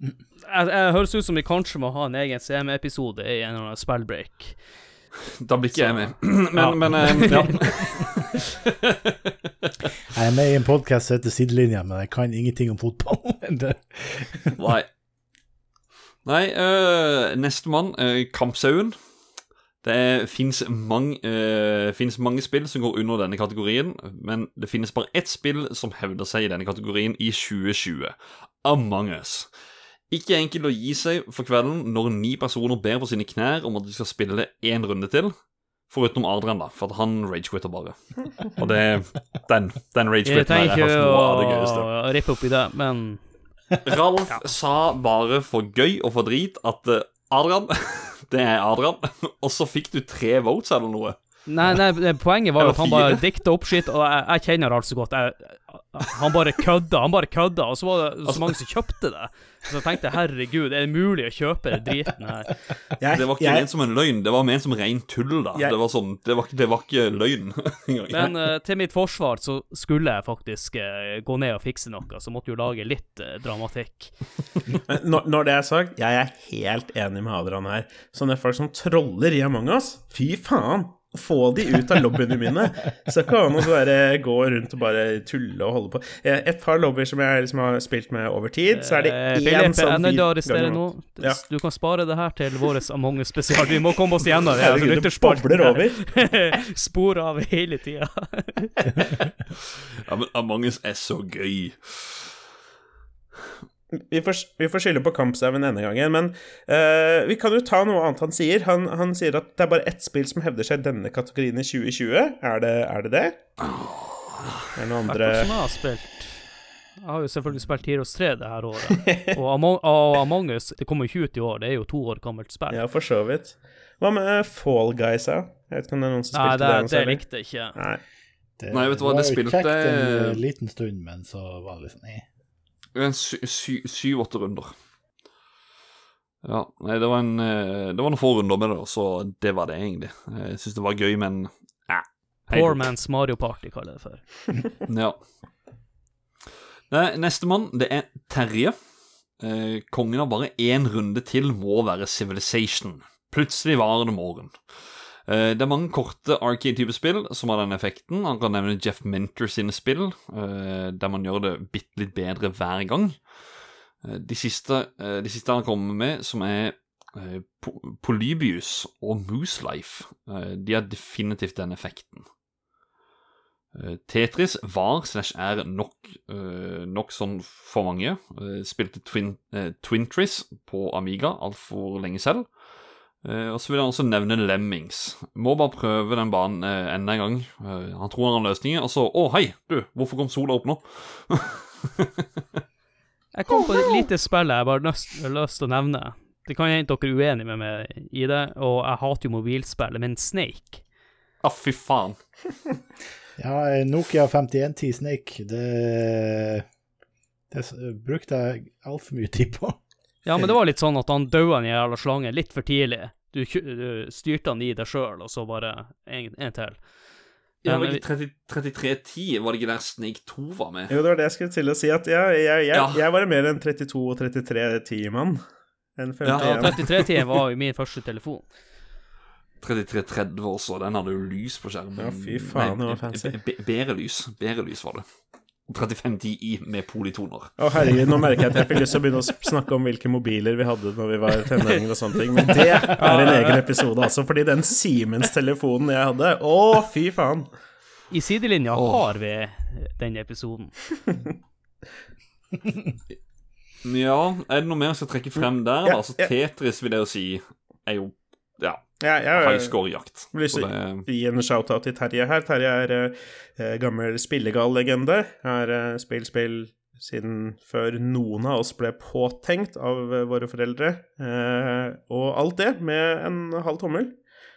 Jeg, jeg høres ut som vi kanskje må ha en egen CM-episode i en eller annen spillbreak. Da blir ikke jeg med. *clears throat* Men, men um, *laughs* ja. *laughs* Jeg er med i en podkast som heter Sidelinja, men jeg kan ingenting om fotball. *laughs* Nei. Nei, øh, nestemann, øh, Kampsauen. Det fins mange, øh, mange spill som går under denne kategorien, men det finnes bare ett spill som hevder seg i denne kategorien i 2020. Among us. Ikke enkelt å gi seg for kvelden når ni personer ber på sine knær om at de skal spille én runde til. Foruten Adrian, da, for at han ragequitter bare. Og det Den, den Jeg ragequitten her er faktisk noe av det gøyeste. å rippe opp i det, men Ralf sa bare for gøy og for drit at eh, Adrian, *laughs* det er Adrian, *laughs* og så fikk du tre votes eller noe. Nei, nei, det- poenget var jo Eller at han bare fire. dikta opp shit, og jeg, jeg kjenner Ralf så godt. Jeg, han bare kødda, han bare kødda, og så var det så mange som kjøpte det. Så jeg tenkte herregud, er det mulig å kjøpe den driten her? Jeg, Det var ikke jeg, ment som en løgn, det var ment som ren tull, da. Jeg- Det var sånn, det var, det var ikke løgn. *laughs* Men uh, til mitt forsvar så skulle jeg faktisk uh, gå ned og fikse noe, så måtte jo lage litt uh, dramatikk. Men når, når det er sagt, jeg er helt enig med Adrian her. Sånne folk som troller i Among us, fy faen! Få de ut av lobbyene mine. Så kan man bare gå rundt og bare tulle og holde på. Eh, Et par lobbyer som jeg liksom har spilt med over tid, så er det Eh, én jeg sånn er nødt til å arrestere nå. Ja. Du kan spare det her til vår Among us spesial. Vi må komme oss gjennom det. Herregud, det bobler over. *laughs* Spor av hele tida. *laughs* Ja, men Among us er så gøy. Vi får, vi får skylde på kampsauen denne gangen, men uh, vi kan jo ta noe annet han sier. Han, han sier at det er bare ett spill som hevder seg i denne kategorien i 2020. Er det er det? det? Er det noen andre jeg har spilt. Jeg har jo selvfølgelig spilt Heroes 3 det her året. Og Among, og Among us det kommer jo ikke ut i år, det er jo to år gammelt spill. Ja, for så vidt. Hva med Fall Guys, da? Jeg vet ikke om det er noen som Nei, spilte det, det. det likte jeg ikke. Nei. Det Nei, vet du hva, var det var jo kjekt en eh, liten stund, men så var det liksom nei. En syv-åtte runder. Ja, nei, det var en eh, Det var noen få runder med det, så det var det egentlig. Jeg syns det var gøy, men ja. Poor Man's Mario Party, kaller jeg det for. *laughs* Ja. Nestemann, det er Terje. Eh, kongen har bare én runde til må være Civilization. Plutselig var det morgen. Eh, det er mange korte arcade-type spill som har den effekten. Han kan nevne Jeff Minter sine spill, eh, der man gjør det bitte litt bedre hver gang. Eh, de, siste, de siste han kommer med, som er Polybius og Moose Life, de har definitivt den effekten. Tetris var slash er nok, nok sånn for mange. Spilte Twin, uh, Twintris på Amiga altfor lenge selv. Eh, og så vil han også nevne Lemmings. Må bare prøve den banen uh, enda en gang. Eh, han tror han har løsningen, og så Å, hei, du, hvorfor kom sola opp nå? *laughs* Jeg kom på et lite spill jeg bare har lyst, til å nevne. Det kan hende dere er uenige med meg i det, og jeg hater jo mobilspillet, men Snake Ah, fy faen. *laughs* Ja, Nokia 5110 Snake, det, det brukte jeg altfor mye tid på. Ja, men det var litt sånn at han daua den jævla slangen litt for tidlig. Du, du styrte han i deg sjøl, og så bare en, en til. Ja, Men var ikke 3310, var det ikke der Snake 2 var med? Jo, det var det jeg skulle til å si, at jeg, jeg, jeg, Ja. jeg var mer enn 32- og 33-10-mann enn 51. Ja, 3310 var jo min første telefon. 3330 også, den hadde jo lys på skjermen. Ja, fy faen, det var fancy. Bedre lys. Bedre lys var det. 3510i med polytoner. Å herregud, nå merker jeg at jeg fikk lyst til å begynne å snakke om hvilke mobiler vi hadde når vi var tenåringer og sånne ting, men det er en egen episode, altså, fordi den Siemens-telefonen jeg hadde, å fy faen. I sidelinja Åh. har vi den episoden. Ja, er det noe mer jeg skal trekke frem der? Ja. Altså, ja. Tetris vil jeg jo si er jo ja, Ja, jeg, high score-jakt. vil gi en shout-out til Terje her. Terje er eh, gammel spillegal-legende. Har eh, spill, spill siden før noen av oss ble påtenkt av eh, våre foreldre. Eh, og alt det med en halv tommel.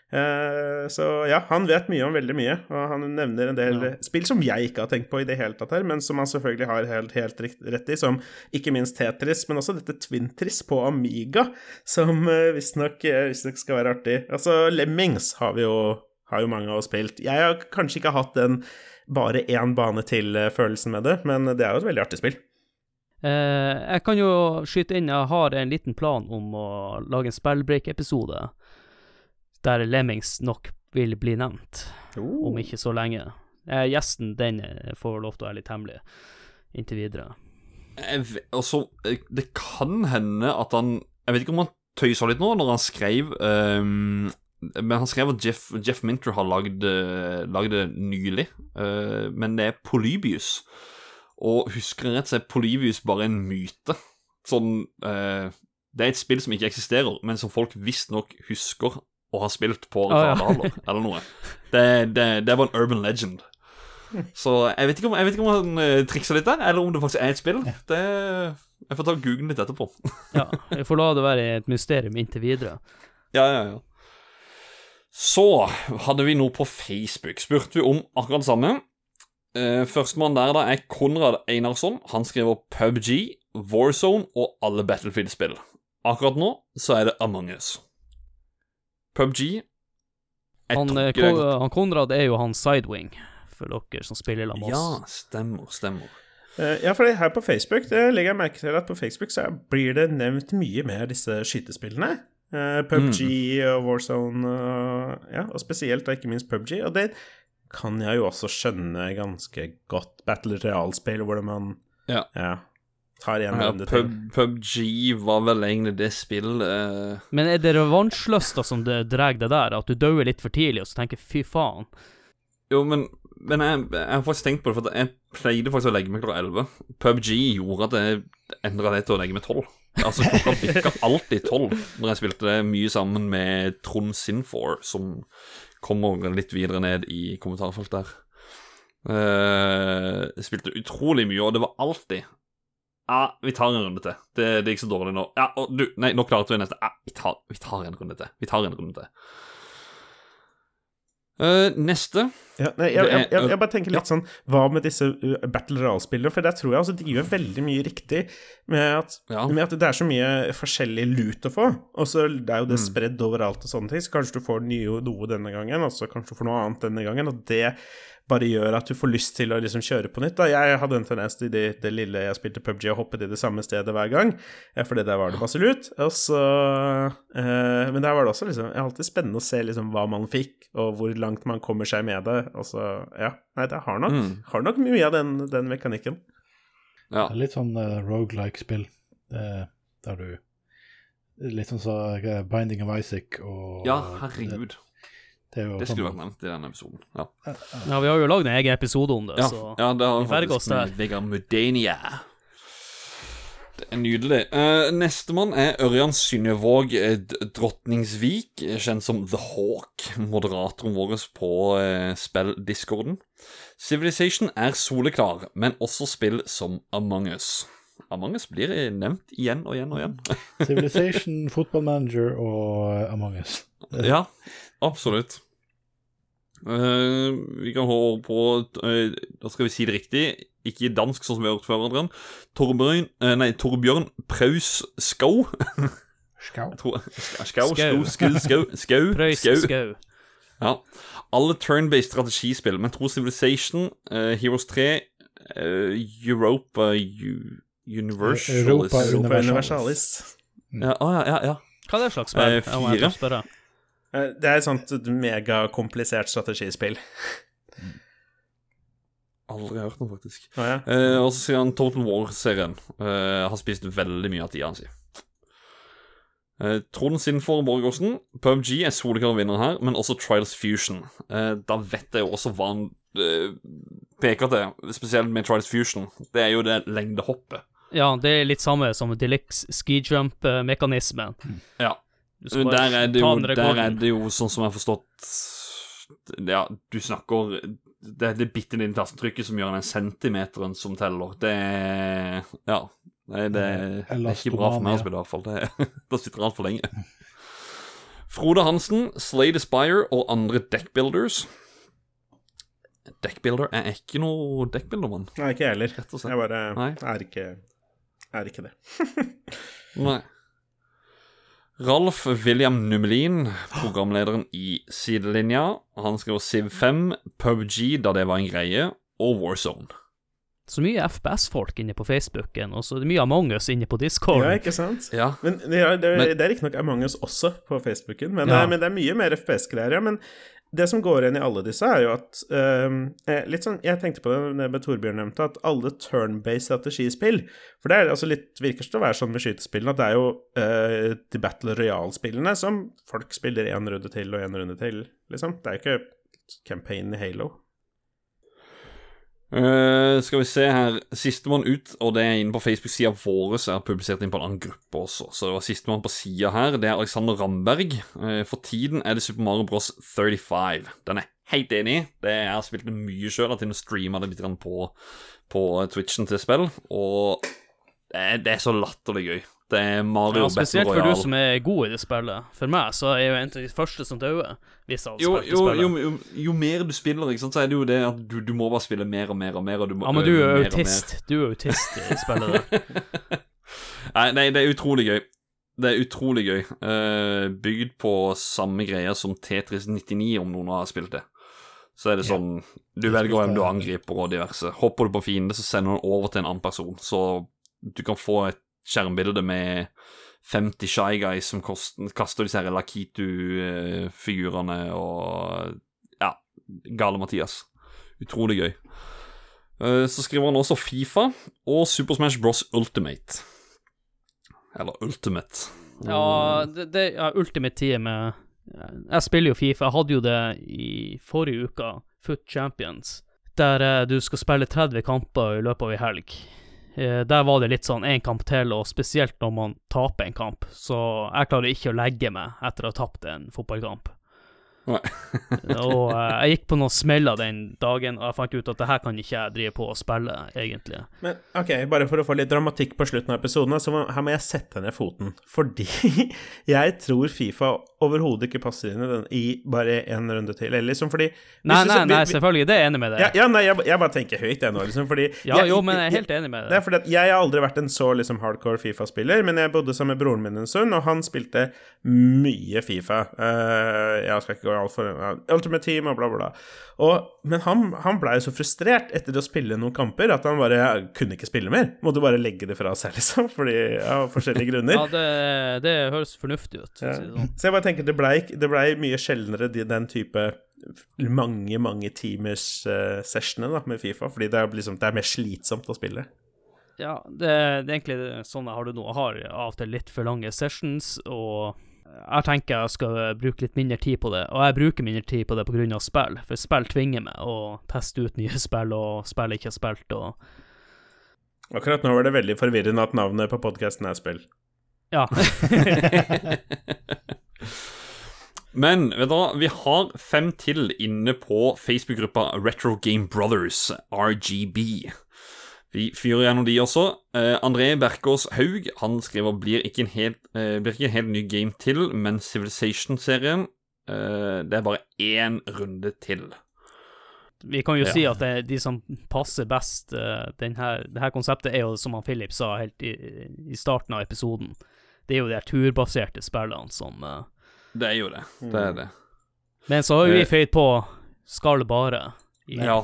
Eh, så ja, han vet mye om veldig mye, og han nevner en del Ja. spill som jeg ikke har tenkt på i det hele tatt her, men som han selvfølgelig har helt, helt rett i, som ikke minst Tetris, men også dette Twintris på Amiga, som uh, visstnok uh, skal være artig. Altså, Lemmings har vi jo, har jo mange av oss spilt. Jeg har kanskje ikke hatt den bare én bane til-følelsen med det, men det er jo et veldig artig spill. Eh, jeg kan jo skyte inn, jeg har en liten plan om å lage en spellbreak-episode der Lemmings nok vil bli nevnt, om ikke så lenge. Eh, gjesten, den eh, får lov til å være litt hemmelig inntil videre. Jeg ve- Altså, eh, det kan hende at han Jeg vet ikke om han tøysa litt nå når han skrev um, Men han skrev at Jeff, Jeff Minter har lagd, eh, lagd det nylig. uh, men det er Polybius. Og husker jeg rett, så er Polybius bare en myte. Sånn uh, Det er et spill som ikke eksisterer, men som folk visstnok husker og har spilt på Ah, ja. Eller noe. Det, det, det var en urban legend. Så jeg vet ikke om, jeg vet ikke om han uh, trikser litt der, eller om det faktisk er et spill. Det, jeg får ta og google litt etterpå. *laughs* Ja, jeg får la det være et mysterium inntil videre. Ja, ja, ja. Så hadde vi noe på Facebook. Spurte vi om akkurat det samme. Uh, Førstemann der da er Konrad Einarsson. Han skriver PubG, Warzone og alle Battlefield-spill. Akkurat nå så er det Among us. PubG Han, eh, Ko- han Konrad er jo han Sidewing, for dere som spiller sammen med Ja, stemmer, stemmer. Eh, ja, for her på Facebook det legger jeg merke til at på Facebook så blir det nevnt mye mer disse skytespillene. Eh, PubG og Warzone, ja, og spesielt og ikke minst PubG. Og det kan jeg jo også skjønne ganske godt. Battle Realspill hvor man Ja. Tar en Ja, runde pub, til. PubG var vel egentlig det spillet eh, Men er det revansjlysta som det drar det der, at du dauer litt for tidlig, og så tenker fy faen? Jo, men, men jeg, jeg har faktisk tenkt på det, for jeg pleide faktisk å legge meg klokka 11. PubG gjorde at jeg endra det til å legge meg 12. Altså, klokka bikka *laughs* alltid 12 når jeg spilte det mye sammen med Trond Sinfor, som kommer litt videre ned i kommentarfeltet her. Uh, jeg spilte utrolig mye, og det var alltid Ja, vi tar en runde til. Det, det gikk så dårlig nå. Ja, og du, nei, nå klarte vi neste. Ja, vi tar, vi tar en runde til. Vi tar en runde til. Uh, neste Ja, nei, jeg, jeg, jeg, jeg bare tenker litt sånn Hva med disse uh, Battle Royale-spillene? For der tror jeg altså de gjør veldig mye riktig med at, Ja. med at det er så mye forskjellig lut å få. Og så det er jo Mm. det spredd overalt og sånne ting, så kanskje du får nye, noe denne gangen, og så kanskje du får noe annet denne gangen, og det bare gjør at du får lyst til å liksom kjøre på nytt. Da. Jeg hadde en tendens til det, det lille jeg spilte PubG, å hoppe til det samme stedet hver gang, eh, fordi der var det masse lut. Og så, eh, men der var det også liksom, alltid spennende å se liksom hva man fikk, og hvor langt man kommer seg med det. Og så, ja, nei, det har nok, Mm. har nok mye av den, den mekanikken. Ja. Det er litt sånn uh, rogelike-spill, det- der du Litt sånn som eh, Binding of Isaac og Ja, herregud. Det, det er jo Det skulle sånn, vært nevnt i denne episoden. Ja, Ja, vi har jo lagd en egen episode om det, ja, så ja det har vi ferger oss der. Vegard Mudenia. Er nydelig. Uh, Nestemann er Ørjan Synnøvåg eh, Drotningsvik, eh, kjent som The Hawk, moderatoren vår på uh, spilldiscorden. Civilization er soleklar, men også spill som Among us. Among us blir nevnt igjen og igjen og igjen. Civilization, Football Manager og Among us. *laughs* ja, absolutt. Eh, vi kan håpe på uh, Da skal vi si det riktig. Ikke dansk, sånn som vi har gjort før. Adrian. Torbjørn, uh, nei, Torbjørn Praus *laughs* Skau. Skau. Skau, Skau. skau, skau, *laughs* skau, skau, skau. skau. Ja. Alle turn-based strategispill. men tror Civilization, Heroes 3, eh, Europa U Universalis Europa Universalis. Ja, ah, ja, ja, ja. Hva er det slags spill? Fire. Eh, Det er et sånt megakomplisert strategispill. Aldri hørt noe, faktisk. Ah, ja. Eh, og så sier han Total War-serien. Eh, har spist veldig mye av tida si. Eh, Trond Sinfor Borgersen. PubG er soleklar vinner her, men også Trials Fusion. Eh, da vet jeg jo også hva han eh, peker til, spesielt med Trials Fusion. Det er jo det lengdehoppet. Ja, det er litt samme som Deluxe ski jump-mekanismen. Ja. Der er, det jo, der er det jo sånn som jeg har forstått Ja, du snakker Det er det bitte lille tastetrykket som gjør den centimeteren som teller. Det er Ja. Nei, det, det er ikke bra for meg å spille, i hvert fall. Det, *laughs* da sitter altfor lenge. *laughs* Frode Hansen, Slade Aspire og andre deckbuilders. Deckbuilder er ikke noe deckbuildermann, Nei, ikke jeg heller. Jeg bare Nei. er ikke, er ikke det. *laughs* Nei. Ralf William Numelin, programlederen i Sidelinja. Han skriver Siv 5, PubG da det var en greie, og Warzone. Så mye FPS-folk inne på Facebooken, og så er det mye Among us inne på Discord. Ja, ikke sant? Ja. Men det er, det er, Men- det er riktignok Among us også på Facebooken, men, Ja. det, er, men det er mye mer FPS-greier. Ja. Men det som går igjen i alle disse, er jo at øhm, eh, Litt sånn Jeg tenkte på det med Torbjørn nevnte, at alle turn-based strategispill For det er altså litt virker som å være sånn med skytespillene at det er jo øh, de Battle Royale-spillene som folk spiller én runde til og én runde til, liksom. Det er jo ikke campaign i Halo. Eh, skal vi se her Sistemann ut, og det er inne på Facebook-sida vår, så er publisert inn på en annen gruppe også. Så det var sistemann på sida her. Det er Alexander Ramberg. Uh, for tiden er det Super Mario Bros 35. Den er helt enig i. Jeg har spilt det mye sjøl, har og med streama det litt på, på Twitchen til spill, og det er, det er så latterlig gøy. Det er Mario Ja, Battle spesielt for du som er god i det spillet. For meg så er jeg jo en av de første som dauer, jo, jo, jo, jo, jo mer du spiller, ikke sant, så er det jo det at du, du må bare spille mer og mer og mer. Og du må Ja, men du er jo autist. Du er autist i spillet der. *laughs* Nei, nei, det er utrolig gøy. Det er utrolig gøy. Uh, bygd på samme greier som Tetris 99, om noen har spilt det. Så er det Ja. sånn Du velger hvem du angriper og diverse. Hopper du på fiende, så sender du den over til en annen person. Så du kan få et skjermbilde med 50 Shy Guys som kaster disse her Lakitu-figurene og Ja, gale Mathias. Utrolig gøy. Eh, Så skriver han også Fifa og Super Smash Bros. Ultimate. Eller Ultimate. Ja, det, det ja, Ultimate Team Jeg spiller jo Fifa. Jeg hadde jo det i forrige uke, Foot Champions, der eh, du skal spille 30 kamper i løpet av ei helg. Eh, Der var det litt sånn én kamp til, og spesielt når man taper en kamp. Så jeg klarer ikke å legge meg etter å ha tapt en fotballkamp. Og eh, jeg gikk på noen smeller den dagen, og jeg fant ut at det her kan ikke jeg drive på og spille, egentlig. Men ok, bare for å få litt dramatikk på slutten av episoden, så her må jeg sette ned foten. Fordi *laughs* jeg tror Fifa overhodet ikke passer inn i den i bare en runde til. Eller liksom fordi Nei, nei, nei, selvfølgelig, det er jeg enig med deg. Ja, ja nei, jeg, jeg bare tenker høyt, jeg nå, liksom, fordi *laughs* Ja, jeg, jo, men jeg er helt enig med Det er deg. fordi at jeg har aldri vært en så liksom hardcore Fifa-spiller, men jeg bodde sammen med broren min en stund, og han spilte mye Fifa. Uh, jeg skal ikke gå altfor uh, Ultimate Team og bla, bla, bla. Og, men han, han blei så frustrert etter å spille noen kamper at han bare kunne ikke spille mer. Måtte bare legge det fra seg, *laughs* liksom, fordi av forskjellige *laughs* grunner. Ja, det, det høres fornuftig ut. Ja. sånn. Så jeg bare tenker det blei ble mye sjeldnere de, den type mange, mange timers uh, sessioner da, med Fifa, fordi det er, liksom, det er mer slitsomt å spille. Ja, det, det er egentlig sånn jeg har det nå. Jeg har av og til litt for lange sessions, og jeg tenker jeg skal bruke litt mindre tid på det. Og jeg bruker mindre tid på det pga. spill, for spill tvinger meg å teste ut *laughs* nye spill og spill jeg ikke har spilt, og Akkurat nå var det veldig forvirrende at navnet på podkasten er spill. ja. *laughs* *laughs* Men vet du hva, vi har fem til inne på Facebook-gruppa Retro Game Brothers, RGB. Vi fyrer gjennom de også. Eh, André Berkås Haug han skriver blir ikke en helt, eh, blir ikke en helt ny game til, men Civilization-serien Eh, det er bare én runde til. Vi kan jo Ja. si at det, de som passer best uh, den her, det her konseptet, er jo som han Philip sa helt i, i starten av episoden. Det er jo de turbaserte spillene som eh, Det er jo det. Det er det. Men så har vi Eh. føyd på skal bare. I, Ja.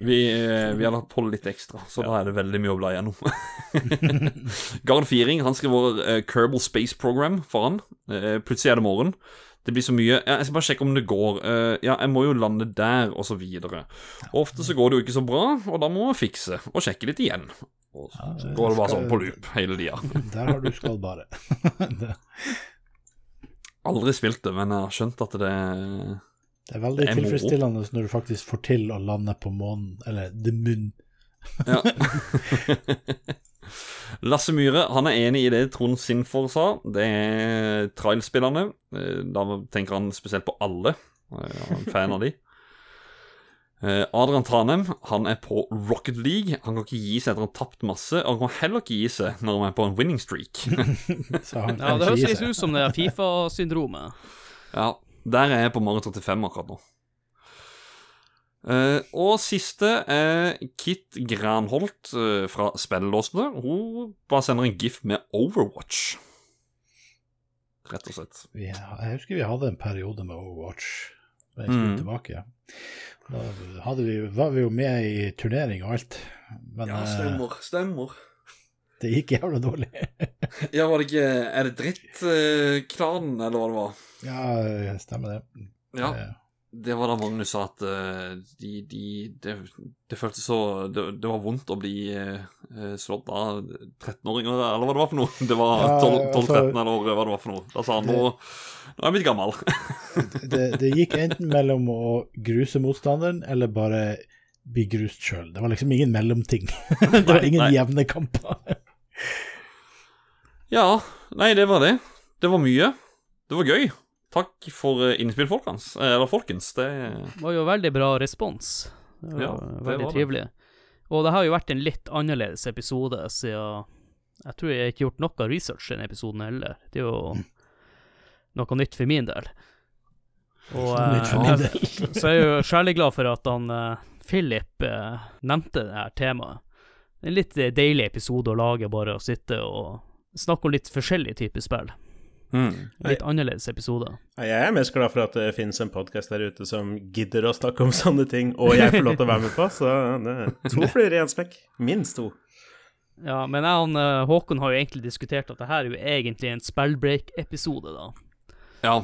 Vi, eh, vi har lagt på litt ekstra, så da er det veldig mye å bla gjennom. *laughs* Gard Firing han skriver uh, Kerbal Space Program for han. Uh, plutselig er det morgen. Det blir så mye ja, Jeg skal bare sjekke om det går. Uh, ja, jeg må jo lande der, og så videre. Ofte så går det jo ikke så bra, og da må man fikse og sjekke litt igjen. Og så går det bare skal- sånn på loop hele tida. *laughs* Der har du skal bare. *laughs* Aldri spilt det, men jeg har skjønt at det det er veldig Det er moro. tilfredsstillende når du faktisk får til å lande på månen, eller the moon. Ja. *laughs* Lasse Myhre han er enig i det Trond Sinfor sa. Det er trailspillerne. Eh, Da tenker han spesielt på alle. Eh, Han er fan av de. Eh, Adrian Tanem han er på Rocket League. Han kan ikke gi seg etter å ha tapt masse. Og han kan heller ikke gi seg når han er på en winning streak. *laughs* Så han Ja, det høres litt ut som det er Fifa-syndromet. Ja, Der er jeg på Mario 35 akkurat nå. Uh, og siste er Kit Granholt uh, fra Spellelåsene. Hun bare sender en gif med Overwatch. Rett og slett. Ja, jeg husker vi hadde en periode med Overwatch. Jeg skulle Mm. tilbake. Da hadde vi, var vi jo med i turnering og alt. Men eh, Stemmer. det gikk jævla dårlig. *laughs* Ja, var det ikke Er det drittklanen, eller hva det var? ja, stemmer det. Ja. Eh, Det var da Magnus sa at eh, de, de det, det føltes så det, det var vondt å bli eh, slått av 13-åringer, eller hva det var for noe. Det var 12-13, altså- eller hva det var for noe. Da sa han nå, nå er jeg blitt gammel. *laughs* det, det gikk enten mellom å gruse motstanderen eller bare bli grust sjøl. Det var liksom ingen mellomting. *laughs* det var ingen nei. jevne kamper. Ja, nei, det var det. Det var mye. Det var gøy. Takk for eh, innspill, folkens. Eh, Eller folkens. Det var jo veldig bra respons. Det var Ja, det veldig var det. trivelig. Og det har jo vært en litt annerledes episode siden Jeg tror jeg ikke har gjort noe research i denne episoden heller. Det er jo noe nytt for min del. Og eh, min jeg- *laughs* så er jeg jo særlig glad for at han eh, Philip eh, nevnte det her temaet. En litt deilig episode å lage, bare å sitte og snakke om litt forskjellige typer spill. Mm. Litt annerledes episode. Jeg er mest glad for at det finnes en podkast der ute som gidder å snakke om sånne ting, og jeg får lov til å være med på, så det er to fluer i én smekk. Minst to. Ja, men jeg og eh, Håkon har jo egentlig diskutert at det her er jo egentlig en spellbreak-episode, da. Ja.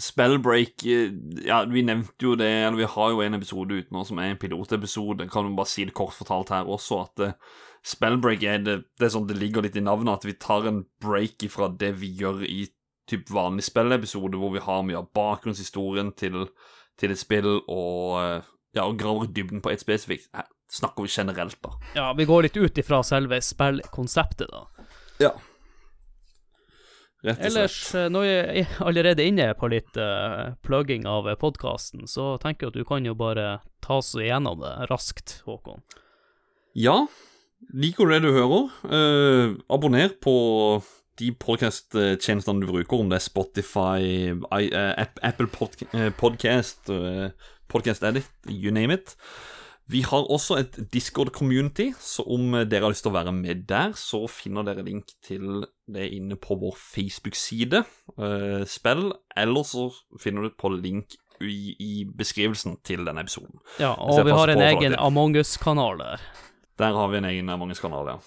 Spellbreak eh, Ja, vi nevnte jo det, eller vi har jo en episode ute nå som er en pilotepisode. Kan vi bare si det kort fortalt her også, at eh, Spellbreak er det, det er sånn det ligger litt i navnet, at vi tar en break ifra det vi gjør i typ vanlig spillepisode, hvor vi har mye av bakgrunnshistorien til, til et spill, og eh, ja, og graver dybden på et spesifikt. Her snakker vi generelt, da. Ja, vi går litt ut ifra selve spillkonseptet, da. Ja. Rett og slett. Ellers, når jeg er allerede inne på litt uh, plugging av podkasten, så tenker jeg at du kan jo bare ta oss igjennom det raskt, Håkon. Ja, liker du det du hører? Eh, abonner på de podkast-tjenestene du bruker, om det er Spotify, I, eh, Apple pod eh, Podcast, eh, Podcast Edit, you name it. Vi har også et Discord-community, så om dere har lyst til å være med der, så finner dere link til det inne på vår Facebook-side, eh, spill, eller så finner du det på link i, i beskrivelsen til denne episoden. Ja, og vi har en egen. Among us-kanal der. Der har vi en egen Amanges-kanal, ja.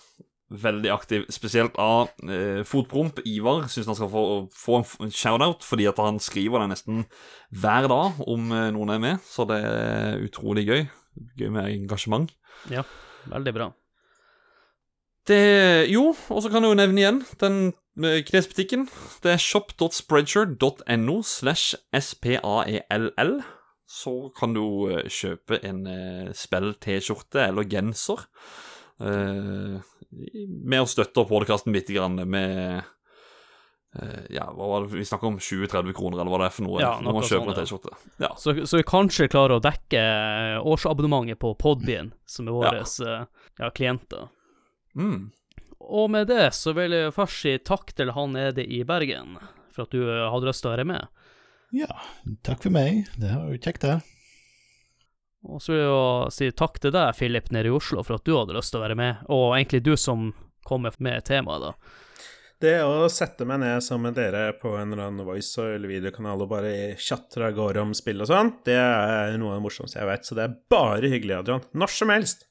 Veldig aktiv, spesielt av eh, Fotpromp. Ivar syns han skal få, få en shout-out, fordi at han skriver det nesten hver dag om eh, noen er med, så det er utrolig gøy. Gøy med engasjement. Ja, veldig bra. Det Jo, og så kan jeg jo nevne igjen den Knesbutikken. klesbutikken. Det er shop.spreadshirt.no slash spall. Så kan du eh, kjøpe en eh, spill-T-skjorte eller genser. Eh, med å støtte podkasten bitte grann med eh, Ja, hva var det vi snakker om? 20-30 kroner, eller hva det er for noe? Ja, når man kjøper sånn, en. T-skjorte. Ja. Så, så vi kanskje klarer å dekke årsabonnementet på Podbean, som er våre ja. ja, klienter. Mm. Og med det så vil jeg først si takk til han nede i Bergen for at du hadde lyst til å være med. Ja, takk for meg. Det var jo kjekt, det. Og så vil jeg jo si takk til deg, Philip, nede i Oslo, for at du hadde lyst til å være med, og egentlig du som kommer med temaet, da. Det å sette meg ned sammen med dere på en eller annen voice- eller videokanal og bare tjatre av gårde om spill og sånn, det er noe av det morsomste jeg vet, så det er bare hyggelig, Adrian. Når som helst.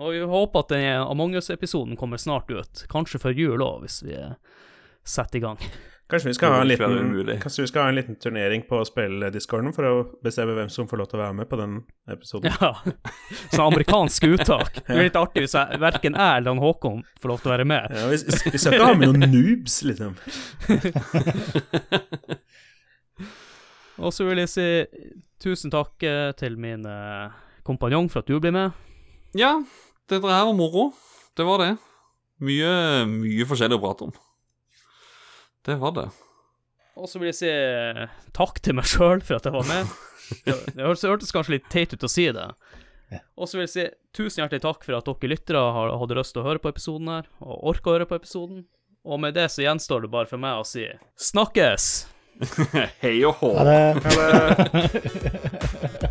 Og vi håper at den Among us-episoden kommer snart ut, kanskje før jul òg, hvis vi setter i gang. Kanskje vi liten, kanskje vi skal ha en liten turnering på spilldiscorden for å bestemme hvem som får lov til å være med på den episoden. Ja. Sånn amerikansk uttak. Det blir litt artig hvis jeg, verken jeg eller han Håkon får lov til å være med. Ja, vi, vi skal ikke ha med noen noobs, liksom. *laughs* Og så vil jeg si tusen takk eh, til min eh, kompanjong for at du blir med. Ja, dette her var moro. Det var det. Mye, mye forskjellig å prate om. Det var det. Og så vil jeg si eh, takk til meg sjøl for at jeg var med. *laughs* Det, det hørtes, kanskje litt teit ut å si det. Og så vil jeg si tusen hjertelig takk for at dere lyttere har, hadde lyst til å høre på episoden her, og orka å høre på episoden. Og med det så gjenstår det bare for meg å si snakkes! *laughs* Hei og hå. Ha det. *laughs*